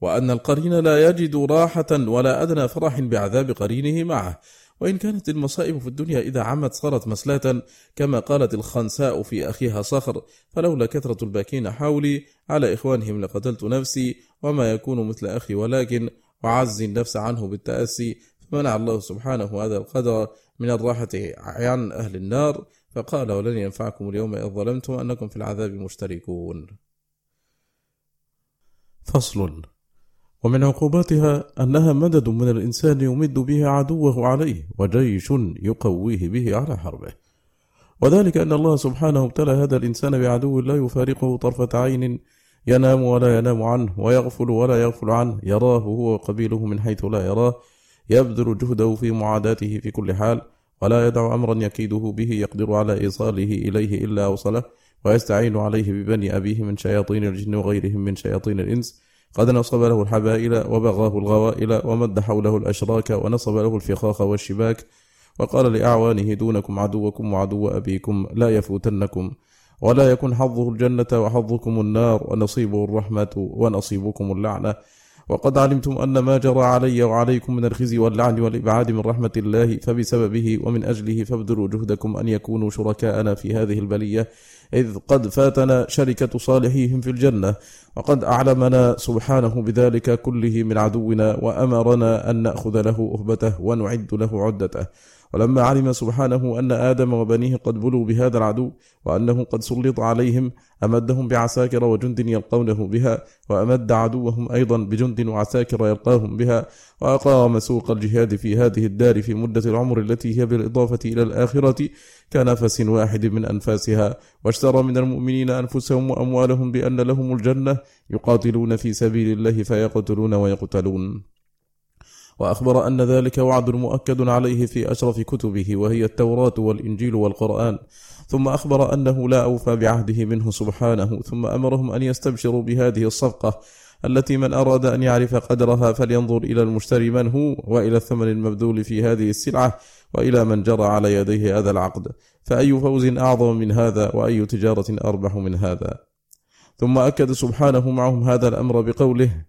وأن القرين لا يجد راحة ولا أدنى فرح بعذاب قرينه معه. وإن كانت المصائب في الدنيا إذا عمت صارت مسلاة كما قالت الخنساء في أخيها صخر فلولا كثرة الباكين حولي على إخوانهم لقتلت نفسي وما يكون مثل أخي ولكن وعزي النفس عنه بالتأسي فمنع الله سبحانه هذا القدر من الراحة عن أهل النار. فقال ولن ينفعكم اليوم إذ ظلمتم أنكم في العذاب مشتركون. فصل. ومن عقوباتها أنها مدد من الإنسان يمد به عدوه عليه وجيش يقويه به على حربه. وذلك أن الله سبحانه ابتلى هذا الإنسان بعدو لا يفارقه طرفة عين ينام ولا ينام عنه ويغفل ولا يغفل عنه. يراه هو وقبيله من حيث لا يراه. يبذل جهده في معاداته في كل حال. ولا يدع أمرا يكيده به يقدر على إيصاله إليه إلا أوصله. ويستعين عليه ببني أبيه من شياطين الجن وغيرهم من شياطين الإنس. قد نصب له الحبائل وبغاه الغوائل ومد حوله الأشراك ونصب له الفخاخ والشباك. وقال لأعوانه دونكم عدوكم وعدو أبيكم لا يفوتنكم. ولا يكن حظه الجنة وحظكم النار ونصيبه الرحمة ونصيبكم اللعنة. وقد علمتم أن ما جرى علي وعليكم من الخزي واللعن والإبعاد من رحمة الله فبسببه ومن أجله فابذلوا جهدكم أن يكونوا شركاءنا في هذه البلية إذ قد فاتنا شركة صالحيهم في الجنة. وقد أعلمنا سبحانه بذلك كله من عدونا وأمرنا أن نأخذ له أهبته ونعد له عدته. ولما علم سبحانه أن آدم وبنيه قد بلوا بهذا العدو وأنه قد سلط عليهم أمدهم بعساكر وجند يلقونه بها وأمد عدوهم أيضا بجند وعساكر يلقاهم بها وأقام سوق الجهاد في هذه الدار في مدة العمر التي هي بالإضافة إلى الآخرة كنفس واحد من أنفاسها. واشترى من المؤمنين أنفسهم وأموالهم بأن لهم الجنة يقاتلون في سبيل الله فيقتلون ويقتلون. وأخبر أن ذلك وعد مؤكد عليه في أشرف كتبه وهي التوراة والإنجيل والقرآن. ثم أخبر أنه لا أوفى بعهده منه سبحانه. ثم أمرهم أن يستبشروا بهذه الصفقة التي من أراد أن يعرف قدرها فلينظر إلى المشتري من هو وإلى الثمن المبذول في هذه السلعة وإلى من جرى على يديه هذا العقد. فأي فوز أعظم من هذا وأي تجارة أربح من هذا. ثم أكد سبحانه معهم هذا الأمر بقوله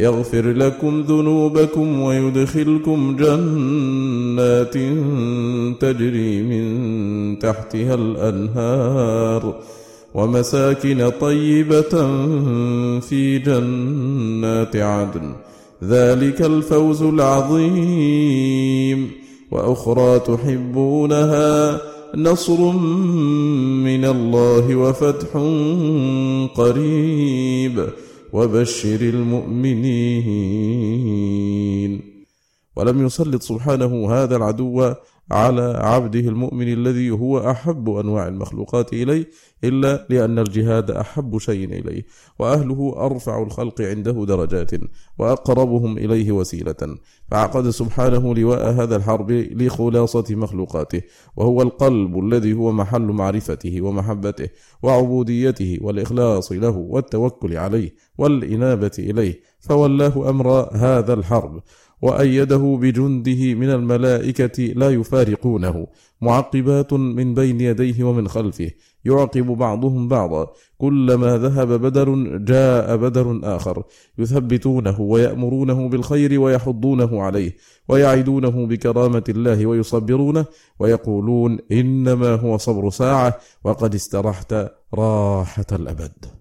يغفر لكم ذنوبكم ويدخلكم جنات تجري من تحتها الأنهار ومساكن طيبة في جنات عدن. ذلك الفوز العظيم. وأخرى تحبونها نصر من الله وفتح قريب. وبشر المؤمنين. ولم يسلط سبحانه هذا العدو على عبده المؤمن الذي هو أحب أنواع المخلوقات إليه إلا لأن الجهاد أحب شيء إليه وأهله أرفع الخلق عنده درجات وأقربهم إليه وسيلة. فعقد سبحانه لواء هذا الحرب لخلاصة مخلوقاته وهو القلب الذي هو محل معرفته ومحبته وعبوديته والإخلاص له والتوكل عليه. والإنابة إليه فولاه أمر هذا الحرب وأيده بجنده من الملائكة لا يفارقونه معقبات من بين يديه ومن خلفه يعقب بعضهم بعضا كلما ذهب بدر جاء بدر آخر يثبتونه ويأمرونه بالخير ويحضونه عليه ويعدونه بكرامة الله ويصبرونه ويقولون إنما هو صبر ساعة وقد استرحت راحة الأبد.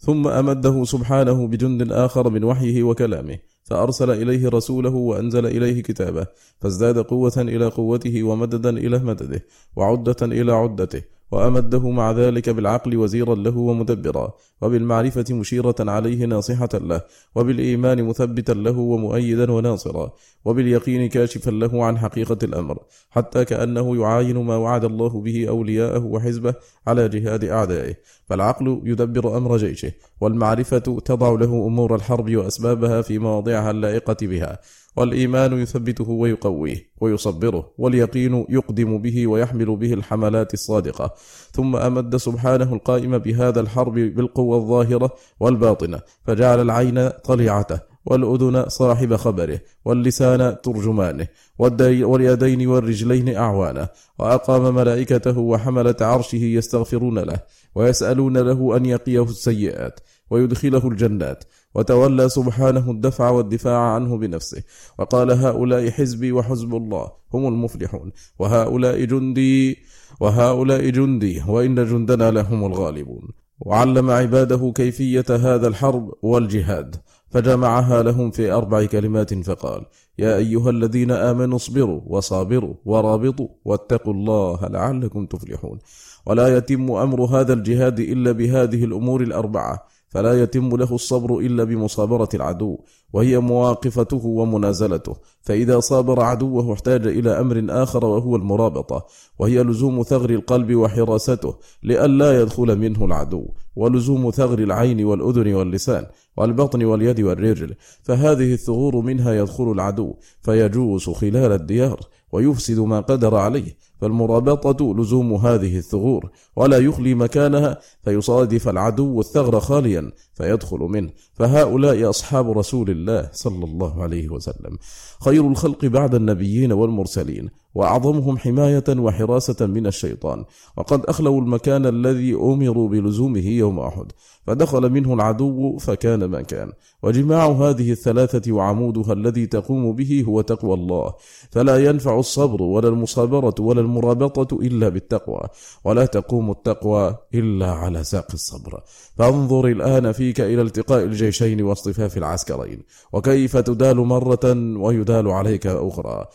ثم أمده سبحانه بجند آخر من وحيه وكلامه فأرسل إليه رسوله وأنزل إليه كتابه فازداد قوة إلى قوته ومددا إلى مدده وعدة إلى عدته وأمده مع ذلك بالعقل وزيرا له ومدبرا وبالمعرفة مشيرة عليه ناصحة له وبالإيمان مثبتا له ومؤيدا وناصرا وباليقين كاشفا له عن حقيقة الأمر حتى كأنه يعاين ما وعد الله به أولياءه وحزبه على جهاد أعدائه. فالعقل يدبر أمر جيشه والمعرفة تضع له أمور الحرب وأسبابها في مواضعها اللائقة بها. والإيمان يثبته ويقويه ويصبره واليقين يقدم به ويحمل به الحملات الصادقة. ثم أمد سبحانه القائم بهذا الحرب بالقوة الظاهرة والباطنة فجعل العين طليعته والأذن صاحب خبره واللسان ترجمانه واليدين والرجلين أعوانه. وأقام ملائكته وحملة عرشه يستغفرون له ويسألون له أن يقيه السيئات ويدخله الجنات وتولى سبحانه الدفع والدفاع عنه بنفسه. وقال هؤلاء حزبي وحزب الله هم المفلحون. وهؤلاء جندي وهؤلاء جندي وإن جندنا لهم الغالبون. وعلم عباده كيفية هذا الحرب والجهاد فجمعها لهم في أربع كلمات فقال يا أيها الذين آمنوا اصبروا وصابروا ورابطوا واتقوا الله لعلكم تفلحون. ولا يتم أمر هذا الجهاد إلا بهذه الأمور الأربعة. فلا يتم له الصبر إلا بمصابرة العدو وهي مواقفته ومنازلته. فإذا صابر عدوه احتاج إلى أمر آخر وهو المرابطة وهي لزوم ثغر القلب وحراسته لئلا يدخل منه العدو ولزوم ثغر العين والأذن واللسان والبطن واليد والرجل. فهذه الثغور منها يدخل العدو فيجوس خلال الديار ويفسد ما قدر عليه فالمرابطة لزوم هذه الثغور ولا يخلي مكانها فيصادف العدو الثغر خاليا فيدخل منه. فهؤلاء أصحاب رسول الله صلى الله عليه وسلم. خير الخلق بعد النبيين والمرسلين. وأعظمهم حماية وحراسة من الشيطان. وقد أخلوا المكان الذي أمروا بلزومه يوم أحد. فدخل منه العدو فكان ما كان. وجماع هذه الثلاثة وعمودها الذي تقوم به هو تقوى الله. فلا ينفع الصبر ولا المصابرة ولا المرابطة إلا بالتقوى. ولا تقوم التقوى إلا على ساق الصبر. فانظر الآن فيك إلى التقاء الجيشين واصطفاف العسكرين. وكيف تدال مرة ويدال عليك أخرى.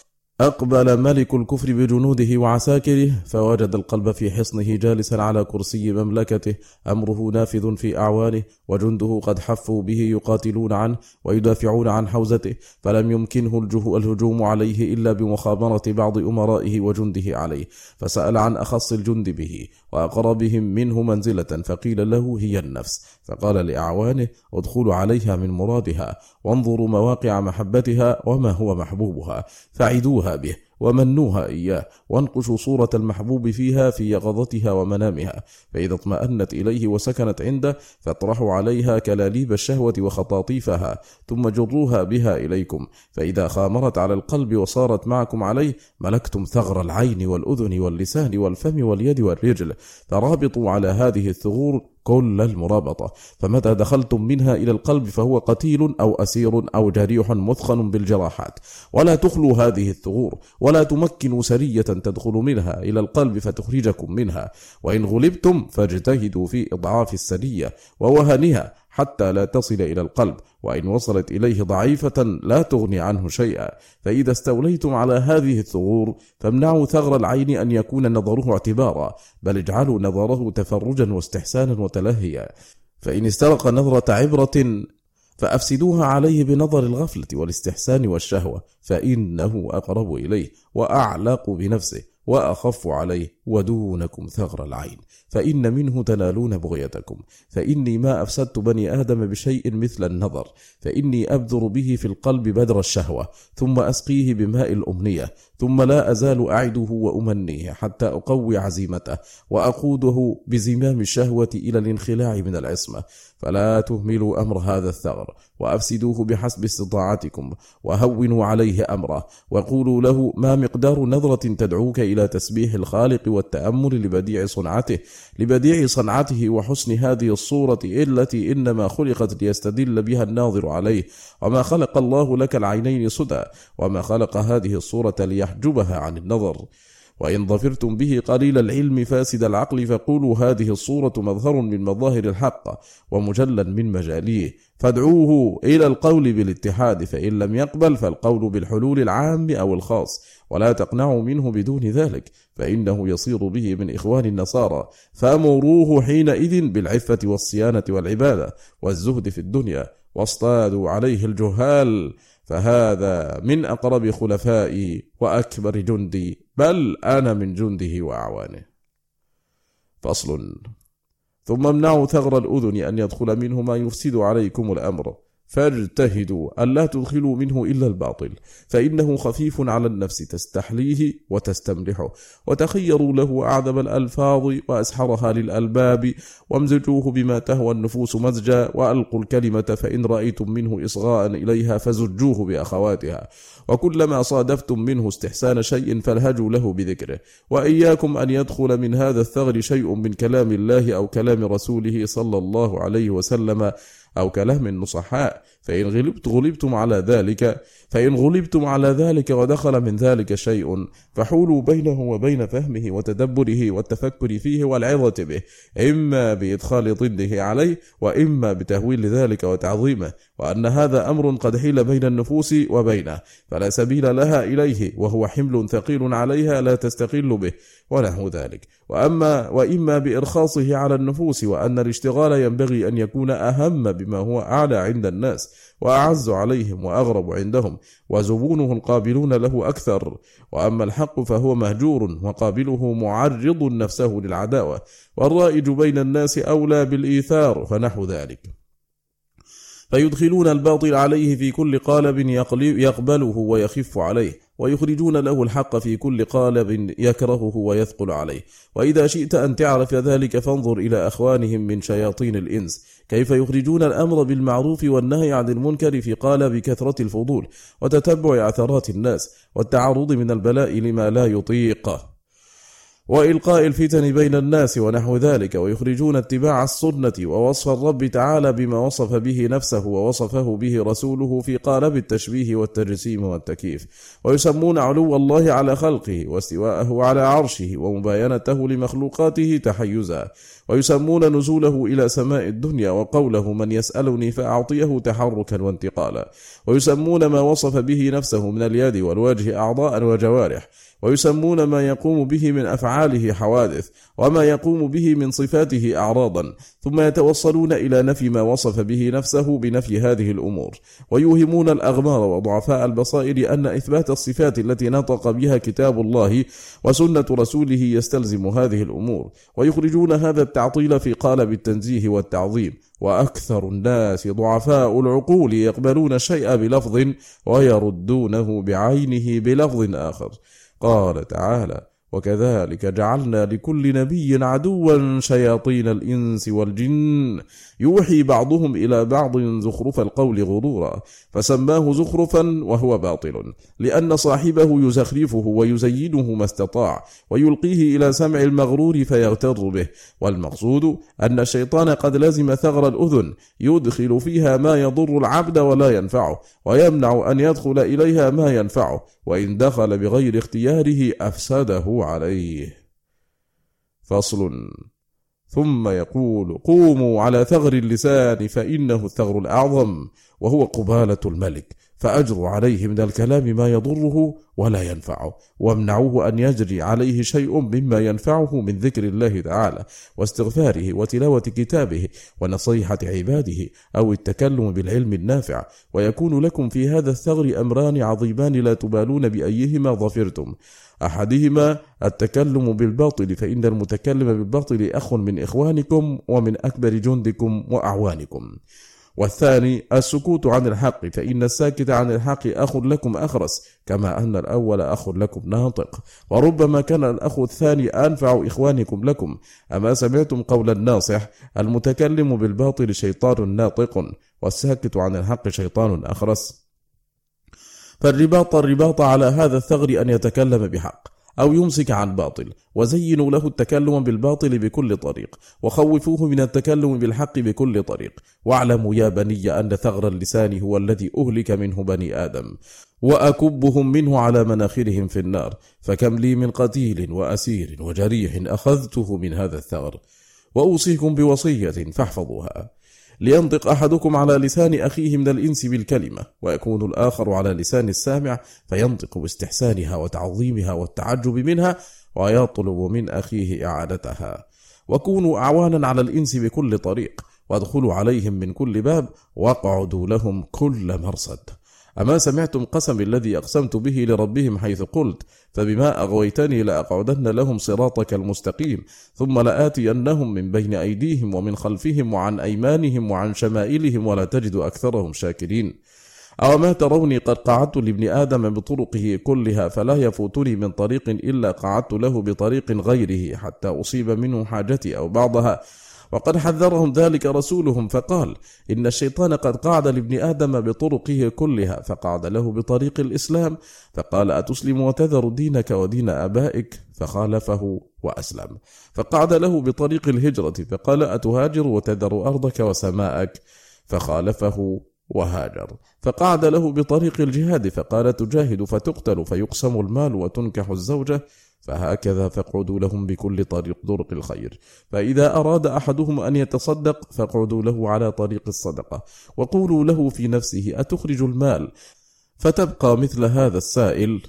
أقبل ملك الكفر بجنوده وعساكره فوجد القلب في حصنه جالسا على كرسي مملكته أمره نافذ في أعوانه وجنده قد حفوا به يقاتلون عنه ويدافعون عن حوزته فلم يمكنه الهجوم عليه إلا بمخابرة بعض أمرائه وجنده عليه. فسأل عن أخص الجند به وأقربهم منه منزلة فقيل له هي النفس. فقال لأعوانه ادخلوا عليها من مرادها وانظروا مواقع محبتها وما هو محبوبها فعدوها به ومنوها إياه وانقشوا صورة المحبوب فيها في يقظتها ومنامها فإذا اطمأنت إليه وسكنت عنده فاطرحوا عليها كلاليب الشهوة وخطاطيفها ثم جروها بها إليكم فإذا خامرت على القلب وصارت معكم عليه ملكتم ثغر العين والأذن واللسان والفم واليد والرجل فرابطوا على هذه الثغور كل المرابطة. فمتى دخلتم منها إلى القلب فهو قتيل أو أسير أو جريح مثخن بالجراحات. ولا تخلوا هذه الثغور ولا تمكنوا سرية تدخل منها إلى القلب فتخرجكم منها. وإن غلبتم فاجتهدوا في إضعاف السرية ووهنها حتى لا تصل إلى القلب وإن وصلت إليه ضعيفة لا تغني عنه شيئا. فإذا استوليتم على هذه الثغور فامنعوا ثغر العين أن يكون نظره اعتبارا بل اجعلوا نظره تفرجا واستحسانا وتلهيا. فإن استرق نظرة عبرة فأفسدوها عليه بنظر الغفلة والاستحسان والشهوة فإنه أقرب إليه وأعلق بنفسه. وأخف عليه ودونكم ثغر العين. فإن منه تنالون بغيتكم. فإني ما أفسدت بني آدم بشيء مثل النظر. فإني أبذر به في القلب بدر الشهوة. ثم أسقيه بماء الأمنية. ثم لا أزال أعده وأمنيه حتى أقوي عزيمته وأقوده بزمام الشهوة إلى الانخلاع من العصمة. فلا تهملوا أمر هذا الثغر وأفسدوه بحسب استطاعتكم وهونوا عليه أمره وقولوا له ما مقدار نظرة تدعوك إلى تسبيح الخالق والتأمل لبديع صنعته لبديع صنعته وحسن هذه الصورة التي إنما خلقت ليستدل بها الناظر عليه. وما خلق الله لك العينين سدى وما خلق هذه الصورة ليحجبها عن النظر. وإن ظفرتم به قليل العلم فاسد العقل فقولوا هذه الصورة مظهر من مظاهر الحق ومجلا من مجاليه. فادعوه إلى القول بالاتحاد فإن لم يقبل فالقول بالحلول العام أو الخاص. ولا تقنعوا منه بدون ذلك فإنه يصير به من إخوان النصارى. فأمروه حينئذ بالعفة والصيانة والعبادة والزهد في الدنيا. واصطادوا عليه الجهال. فهذا من أقرب خلفائي وأكبر جندي بل أنا من جنده وأعوانه. فصل. ثم امنعوا ثغر الأذن أن يدخل منه ما يفسد عليكم الأمر. فاجتهدوا ألا تدخلوا منه إلا الباطل فإنه خفيف على النفس تستحليه وتستملحه. وتخيروا له أعذب الألفاظ وأسحرها للألباب وامزجوه بما تهوى النفوس مزجا وألقوا الكلمة فإن رأيتم منه إصغاء إليها فزجوه بأخواتها. وكلما صادفتم منه استحسان شيء فالهجوا له بذكره. وإياكم أن يدخل من هذا الثغر شيء من كلام الله أو كلام رسوله صلى الله عليه وسلم أو كلام النصحاء. فإن غلبت غلبتم على ذلك فإن غلبتم على ذلك ودخل من ذلك شيء فحولوا بينه وبين فهمه وتدبره والتفكر فيه والعظة به إما بإدخال ضده عليه وإما بتهويل ذلك وتعظيمه وأن هذا أمر قد حيل بين النفوس وبينه فلا سبيل لها إليه وهو حمل ثقيل عليها لا تستقل به ونحو ذلك. وأما وإما بإرخاصه على النفوس وأن الاشتغال ينبغي أن يكون أهم بما هو أعلى عند الناس وأعز عليهم وأغرب عندهم وزبونه القابلون له أكثر وأما الحق فهو مهجور وقابله معرض نفسه للعداوة والرائج بين الناس أولى بالإيثار فنحو ذلك فيدخلون الباطل عليه في كل قالب يقبله ويخف عليه ويخرجون له الحق في كل قالب يكرهه ويثقل عليه. وإذا شئت أن تعرف ذلك فانظر إلى أخوانهم من شياطين الإنس. كيف يخرجون الأمر بالمعروف والنهي عن المنكر في قالب كثرة الفضول وتتبع عثرات الناس والتعرض من البلاء لما لا يطيقه وإلقاء الفتن بين الناس ونحو ذلك ويخرجون اتباع السنة ووصف الرب تعالى بما وصف به نفسه ووصفه به رسوله في قالب التشبيه والتجسيم والتكييف. ويسمون علو الله على خلقه واستواءه على عرشه ومباينته لمخلوقاته تحيزا. ويسمون نزوله إلى سماء الدنيا وقوله من يسألني فأعطيه تحركا وانتقالا ويسمون ما وصف به نفسه من اليد والوجه أعضاء وجوارح. ويسمون ما يقوم به من أفعاله حوادث. وما يقوم به من صفاته أعراضا ثم يتوصلون إلى نفي ما وصف به نفسه بنفي هذه الأمور. ويوهمون الأغمار وضعفاء البصائر أن إثبات الصفات التي نطق بها كتاب الله وسنة رسوله يستلزم هذه الأمور. ويخرجون هذا التعطيل في قالب التنزيه والتعظيم. وأكثر الناس ضعفاء العقول يقبلون الشيء بلفظ ويردونه بعينه بلفظ آخر. قال تعالى وكذلك جعلنا لكل نبي عدوا شياطين الإنس والجن يوحي بعضهم إلى بعض زخرف القول غرورا فسماه زخرفا وهو باطل لأن صاحبه يزخرفه ويزينه ما استطاع ويلقيه إلى سمع المغرور فيغتر به والمقصود أن الشيطان قد لزم ثغر الأذن يدخل فيها ما يضر العبد ولا ينفعه ويمنع أن يدخل إليها ما ينفعه وإن دخل بغير اختياره أفسده عليه. فصل ثم يقول قوموا على ثغر اللسان فإنه الثغر الأعظم وهو قبالة الملك. فأجروا عليه من الكلام ما يضره ولا ينفعه. وامنعوه أن يجري عليه شيء مما ينفعه من ذكر الله تعالى واستغفاره وتلاوة كتابه ونصيحة عباده أو التكلم بالعلم النافع. ويكون لكم في هذا الثغر أمران عظيمان لا تبالون بأيهما ظفرتم. أحدهما التكلم بالباطل فإن المتكلم بالباطل أخ من إخوانكم ومن أكبر جندكم وأعوانكم. والثاني السكوت عن الحق فإن الساكت عن الحق أخ لكم أخرس كما أن الأول أخ لكم ناطق. وربما كان الأخ الثاني أنفع إخوانكم لكم. أما سمعتم قول الناصح المتكلم بالباطل شيطان ناطق والساكت عن الحق شيطان أخرس. فالرباط الرباط على هذا الثغر أن يتكلم بحق. أو يمسك عن باطل. وزينوا له التكلم بالباطل بكل طريق. وخوفوه من التكلم بالحق بكل طريق. واعلموا يا بني أن ثغر اللسان هو الذي أهلك منه بني آدم. وأكبهم منه على مناخرهم في النار. فكم لي من قتيل وأسير وجريح أخذته من هذا الثغر. وأوصيكم بوصية فاحفظوها. لينطق أحدكم على لسان أخيه من الإنس بالكلمة ويكون الآخر على لسان السامع فينطق باستحسانها وتعظيمها والتعجب منها ويطلب من أخيه إعادتها. وكونوا أعوانا على الإنس بكل طريق وادخلوا عليهم من كل باب واقعدوا لهم كل مرصد. أما سمعتم قسم الذي أقسمت به لربهم حيث قلت فبما أغويتني لأقعدن لهم صراطك المستقيم ثم لآتينهم من بين أيديهم ومن خلفهم وعن أيمانهم وعن شمائلهم ولا تجد أكثرهم شاكرين. أو ما تروني قد قعدت لابن آدم بطرقه كلها فلا يفوتني من طريق إلا قعدت له بطريق غيره حتى أصيب منه حاجتي أو بعضها وقد حذرهم ذلك رسولهم فقال إن الشيطان قد قعد لابن آدم بطرقه كلها فقعد له بطريق الإسلام فقال أتسلم وتذر دينك ودين آبائك؟ فخالفه وأسلم. فقعد له بطريق الهجرة فقال أتهاجر وتذر أرضك وسماءك؟ فخالفه وهاجر. فقعد له بطريق الجهاد فقال تجاهد فتقتل فيقسم المال وتنكح الزوجة فهكذا فاقعدوا لهم بكل طريق طرق الخير. فإذا أراد أحدهم أن يتصدق فاقعدوا له على طريق الصدقة. وقولوا له في نفسه أتخرج المال؟ فتبقى مثل هذا السائل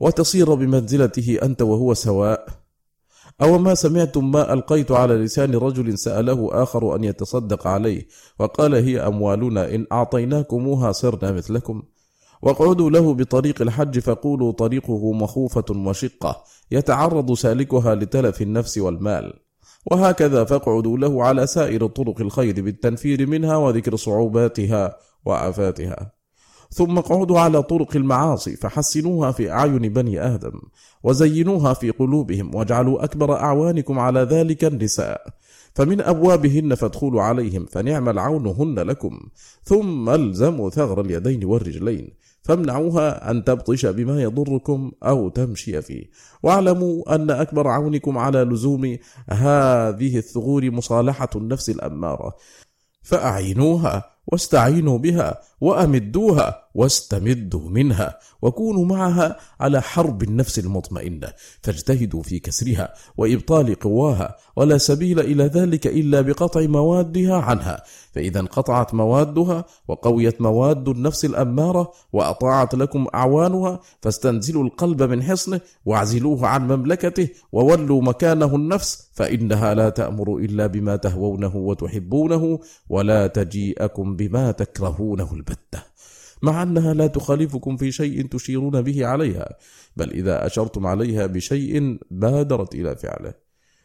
وتصير بمنزلته أنت وهو سواء؟ أو ما سمعتم ما ألقيت على لسان رجل سأله آخر أن يتصدق عليه وقال هي أموالنا إن أعطيناكموها صرنا مثلكم. واقعدوا له بطريق الحج فقولوا طريقه مخوفة وشقة يتعرض سالكها لتلف النفس والمال. وهكذا فاقعدوا له على سائر طرق الخير بالتنفير منها وذكر صعوباتها وآفاتها. ثم اقعدوا على طرق المعاصي فحسنوها في أعين بني آدم وزينوها في قلوبهم واجعلوا أكبر أعوانكم على ذلك النساء. فمن أبوابهن فادخلوا عليهم فنعم العون هن لكم. ثم الزموا ثغر اليدين والرجلين. فامنعوها أن تبطش بما يضركم أو تمشي فيه. واعلموا أن أكبر عونكم على لزوم هذه الثغور مصالحة النفس الأمارة. فأعينوها واستعينوا بها وأمدوها واستمدوا منها وكونوا معها على حرب النفس المطمئنة فاجتهدوا في كسرها وإبطال قواها ولا سبيل إلى ذلك إلا بقطع موادها عنها. فإذا انقطعت موادها وقويت مواد النفس الأمارة وأطاعت لكم أعوانها فاستنزلوا القلب من حصنه واعزلوه عن مملكته وولوا مكانه النفس فإنها لا تأمر إلا بما تهوونه وتحبونه ولا تجيئكم بما تكرهونه البته مع أنها لا تخالفكم في شيء تشيرون به عليها بل إذا أشرتم عليها بشيء بادرت إلى فعله.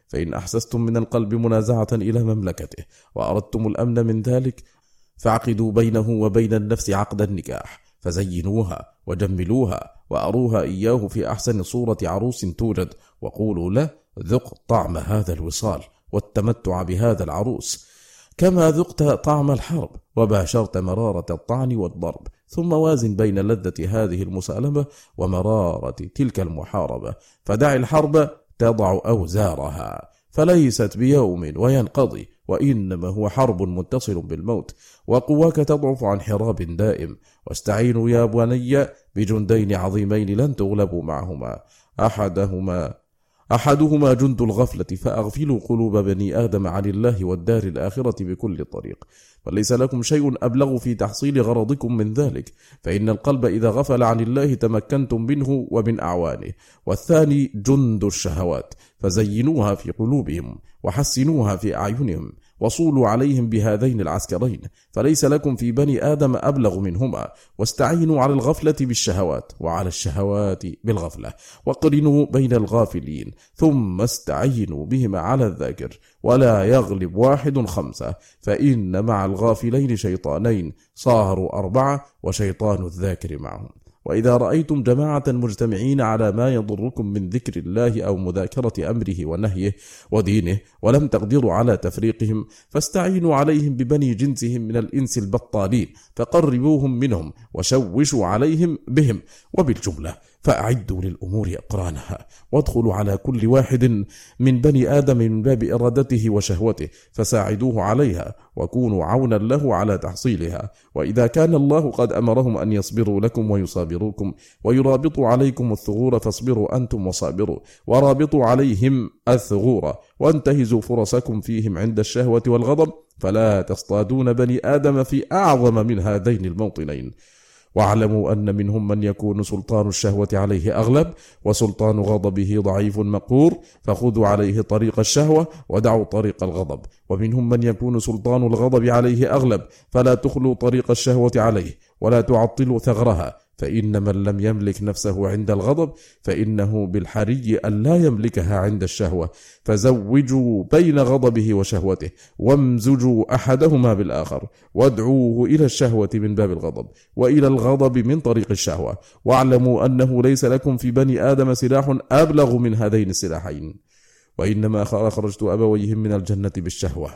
فإن أحسستم من القلب منازعة إلى مملكته وأردتم الأمن من ذلك فعقدوا بينه وبين النفس عقد النكاح فزينوها وجملوها وأروها إياه في أحسن صورة عروس توجد وقولوا له ذق طعم هذا الوصال والتمتع بهذا العروس كما ذقت طعم الحرب. وباشرت مرارة الطعن والضرب ثم وازن بين لذة هذه المسالمة ومرارة تلك المحاربة. فدع الحرب تضع أوزارها. فليست بيوم وينقضي وإنما هو حرب متصل بالموت. وقواك تضعف عن حراب دائم. واستعينوا يا بني بجندين عظيمين لن تغلبوا معهما. أحدهما أحدهما جند الغفلة فأغفلوا قلوب بني آدم عن الله والدار الآخرة بكل طريق. فليس لكم شيء أبلغ في تحصيل غرضكم من ذلك فإن القلب إذا غفل عن الله تمكنتم منه ومن أعوانه. والثاني جند الشهوات فزينوها في قلوبهم وحسنوها في أعينهم. وصولوا عليهم بهذين العسكرين فليس لكم في بني آدم أبلغ منهما. واستعينوا على الغفلة بالشهوات وعلى الشهوات بالغفلة. وقرنوا بين الغافلين ثم استعينوا بهما على الذاكر. ولا يغلب واحد خمسة فإن مع الغافلين شيطانين صاروا أربعة وشيطان الذاكر معهم. وإذا رأيتم جماعة مجتمعين على ما يضركم من ذكر الله أو مذاكرة أمره ونهيه ودينه ولم تقدروا على تفريقهم فاستعينوا عليهم ببني جنسهم من الإنس البطالين فقربوهم منهم وشوشوا عليهم بهم. وبالجملة فأعدوا للأمور أقرانها. وادخلوا على كل واحد من بني آدم من باب إرادته وشهوته فساعدوه عليها وكونوا عونا له على تحصيلها. وإذا كان الله قد أمرهم أن يصبروا لكم ويصابروكم ويرابطوا عليكم الثغور فاصبروا أنتم وصابروا. ورابطوا عليهم الثغور وانتهزوا فرصكم فيهم عند الشهوة والغضب فلا تصطادون بني آدم في أعظم من هذين الموطنين. واعلموا أن منهم من يكون سلطان الشهوة عليه أغلب وسلطان غضبه ضعيف مقهور فخذوا عليه طريق الشهوة ودعوا طريق الغضب. ومنهم من يكون سلطان الغضب عليه أغلب فلا تخلوا طريق الشهوة عليه ولا تعطلوا ثغرها. فإن من لم يملك نفسه عند الغضب فإنه بالحري أن لا يملكها عند الشهوة. فزوجوا بين غضبه وشهوته وامزجوا أحدهما بالآخر وادعوه إلى الشهوة من باب الغضب وإلى الغضب من طريق الشهوة. واعلموا أنه ليس لكم في بني آدم سلاح أبلغ من هذين السلاحين. وإنما أخرجت أبويهم من الجنة بالشهوة.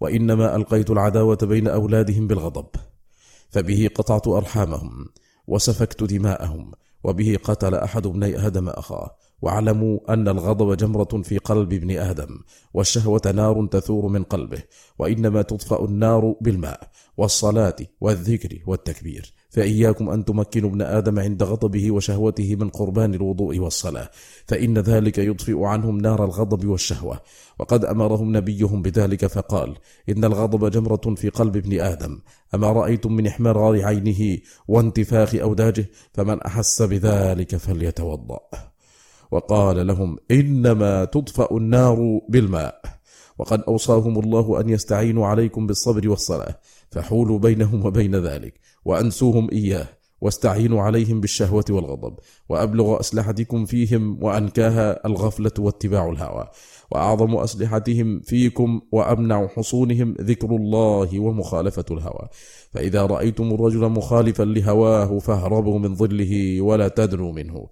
وإنما ألقيت العداوة بين أولادهم بالغضب. فبه قطعت أرحامهم وسفكت دماءهم وبه قتل أحد ابني آدم أخاه. واعلموا أن الغضب جمرة في قلب ابن آدم والشهوة نار تثور من قلبه وإنما تطفأ النار بالماء والصلاة والذكر والتكبير. فإياكم أن تمكنوا ابن آدم عند غضبه وشهوته من قربان الوضوء والصلاة فإن ذلك يطفئ عنهم نار الغضب والشهوة. وقد أمرهم نبيهم بذلك فقال إن الغضب جمرة في قلب ابن آدم. أما رأيتم من إحمرار عينه وانتفاخ أوداجه فمن أحس بذلك فليتوضأ. وقال لهم إنما تطفأ النار بالماء. وقد أوصاهم الله أن يستعينوا عليكم بالصبر والصلاة فحولوا بينهم وبين ذلك. وأنسوهم إياه واستعينوا عليهم بالشهوة والغضب وأبلغ أسلحتكم فيهم وأنكاها الغفلة واتباع الهوى وأعظم أسلحتهم فيكم وأمنع حصونهم ذكر الله ومخالفة الهوى. فإذا رأيتم الرجل مخالفا لهواه فاهربوا من ظله ولا تدنوا منه.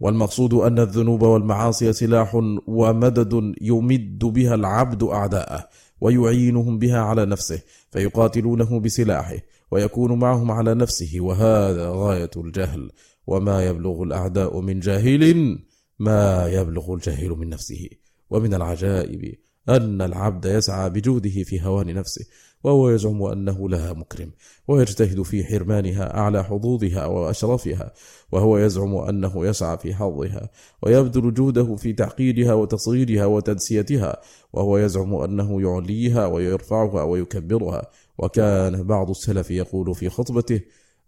والمقصود أن الذنوب والمعاصي سلاح ومدد يمد بها العبد أعداءه ويعينهم بها على نفسه فيقاتلونه بسلاحه ويكون معهم على نفسه. وهذا غاية الجهل. وما يبلغ الأعداء من جاهل ما يبلغ الجاهل من نفسه. ومن العجائب أن العبد يسعى بجوده في هوان نفسه وهو يزعم أنه لها مكرم ويجتهد في حرمانها أعلى حظوظها وأشرفها وهو يزعم أنه يسعى في حظها ويبذل جهده في تعقيدها وتصغيرها وتنسيتها وهو يزعم أنه يعليها ويرفعها ويكبرها. وكان بعض السلف يقول في خطبته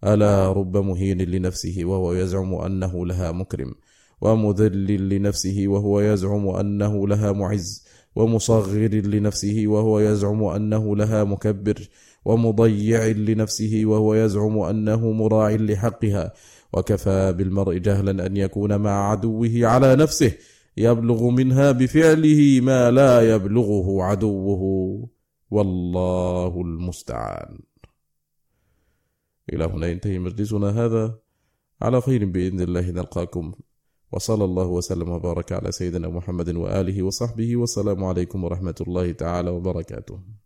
ألا رب مهين لنفسه وهو يزعم أنه لها مكرم ومذل لنفسه وهو يزعم أنه لها معز ومصغر لنفسه وهو يزعم أنه لها مكبر ومضيع لنفسه وهو يزعم أنه مراع لحقها وكفى بالمرء جهلا أن يكون مع عدوه على نفسه يبلغ منها بفعله ما لا يبلغه عدوه. والله المستعان. إلى هنا ينتهي مجلسنا هذا. على خير بإذن الله نلقاكم. وصلى الله وسلم وبارك على سيدنا محمد وآله وصحبه. والسلام عليكم ورحمة الله تعالى وبركاته.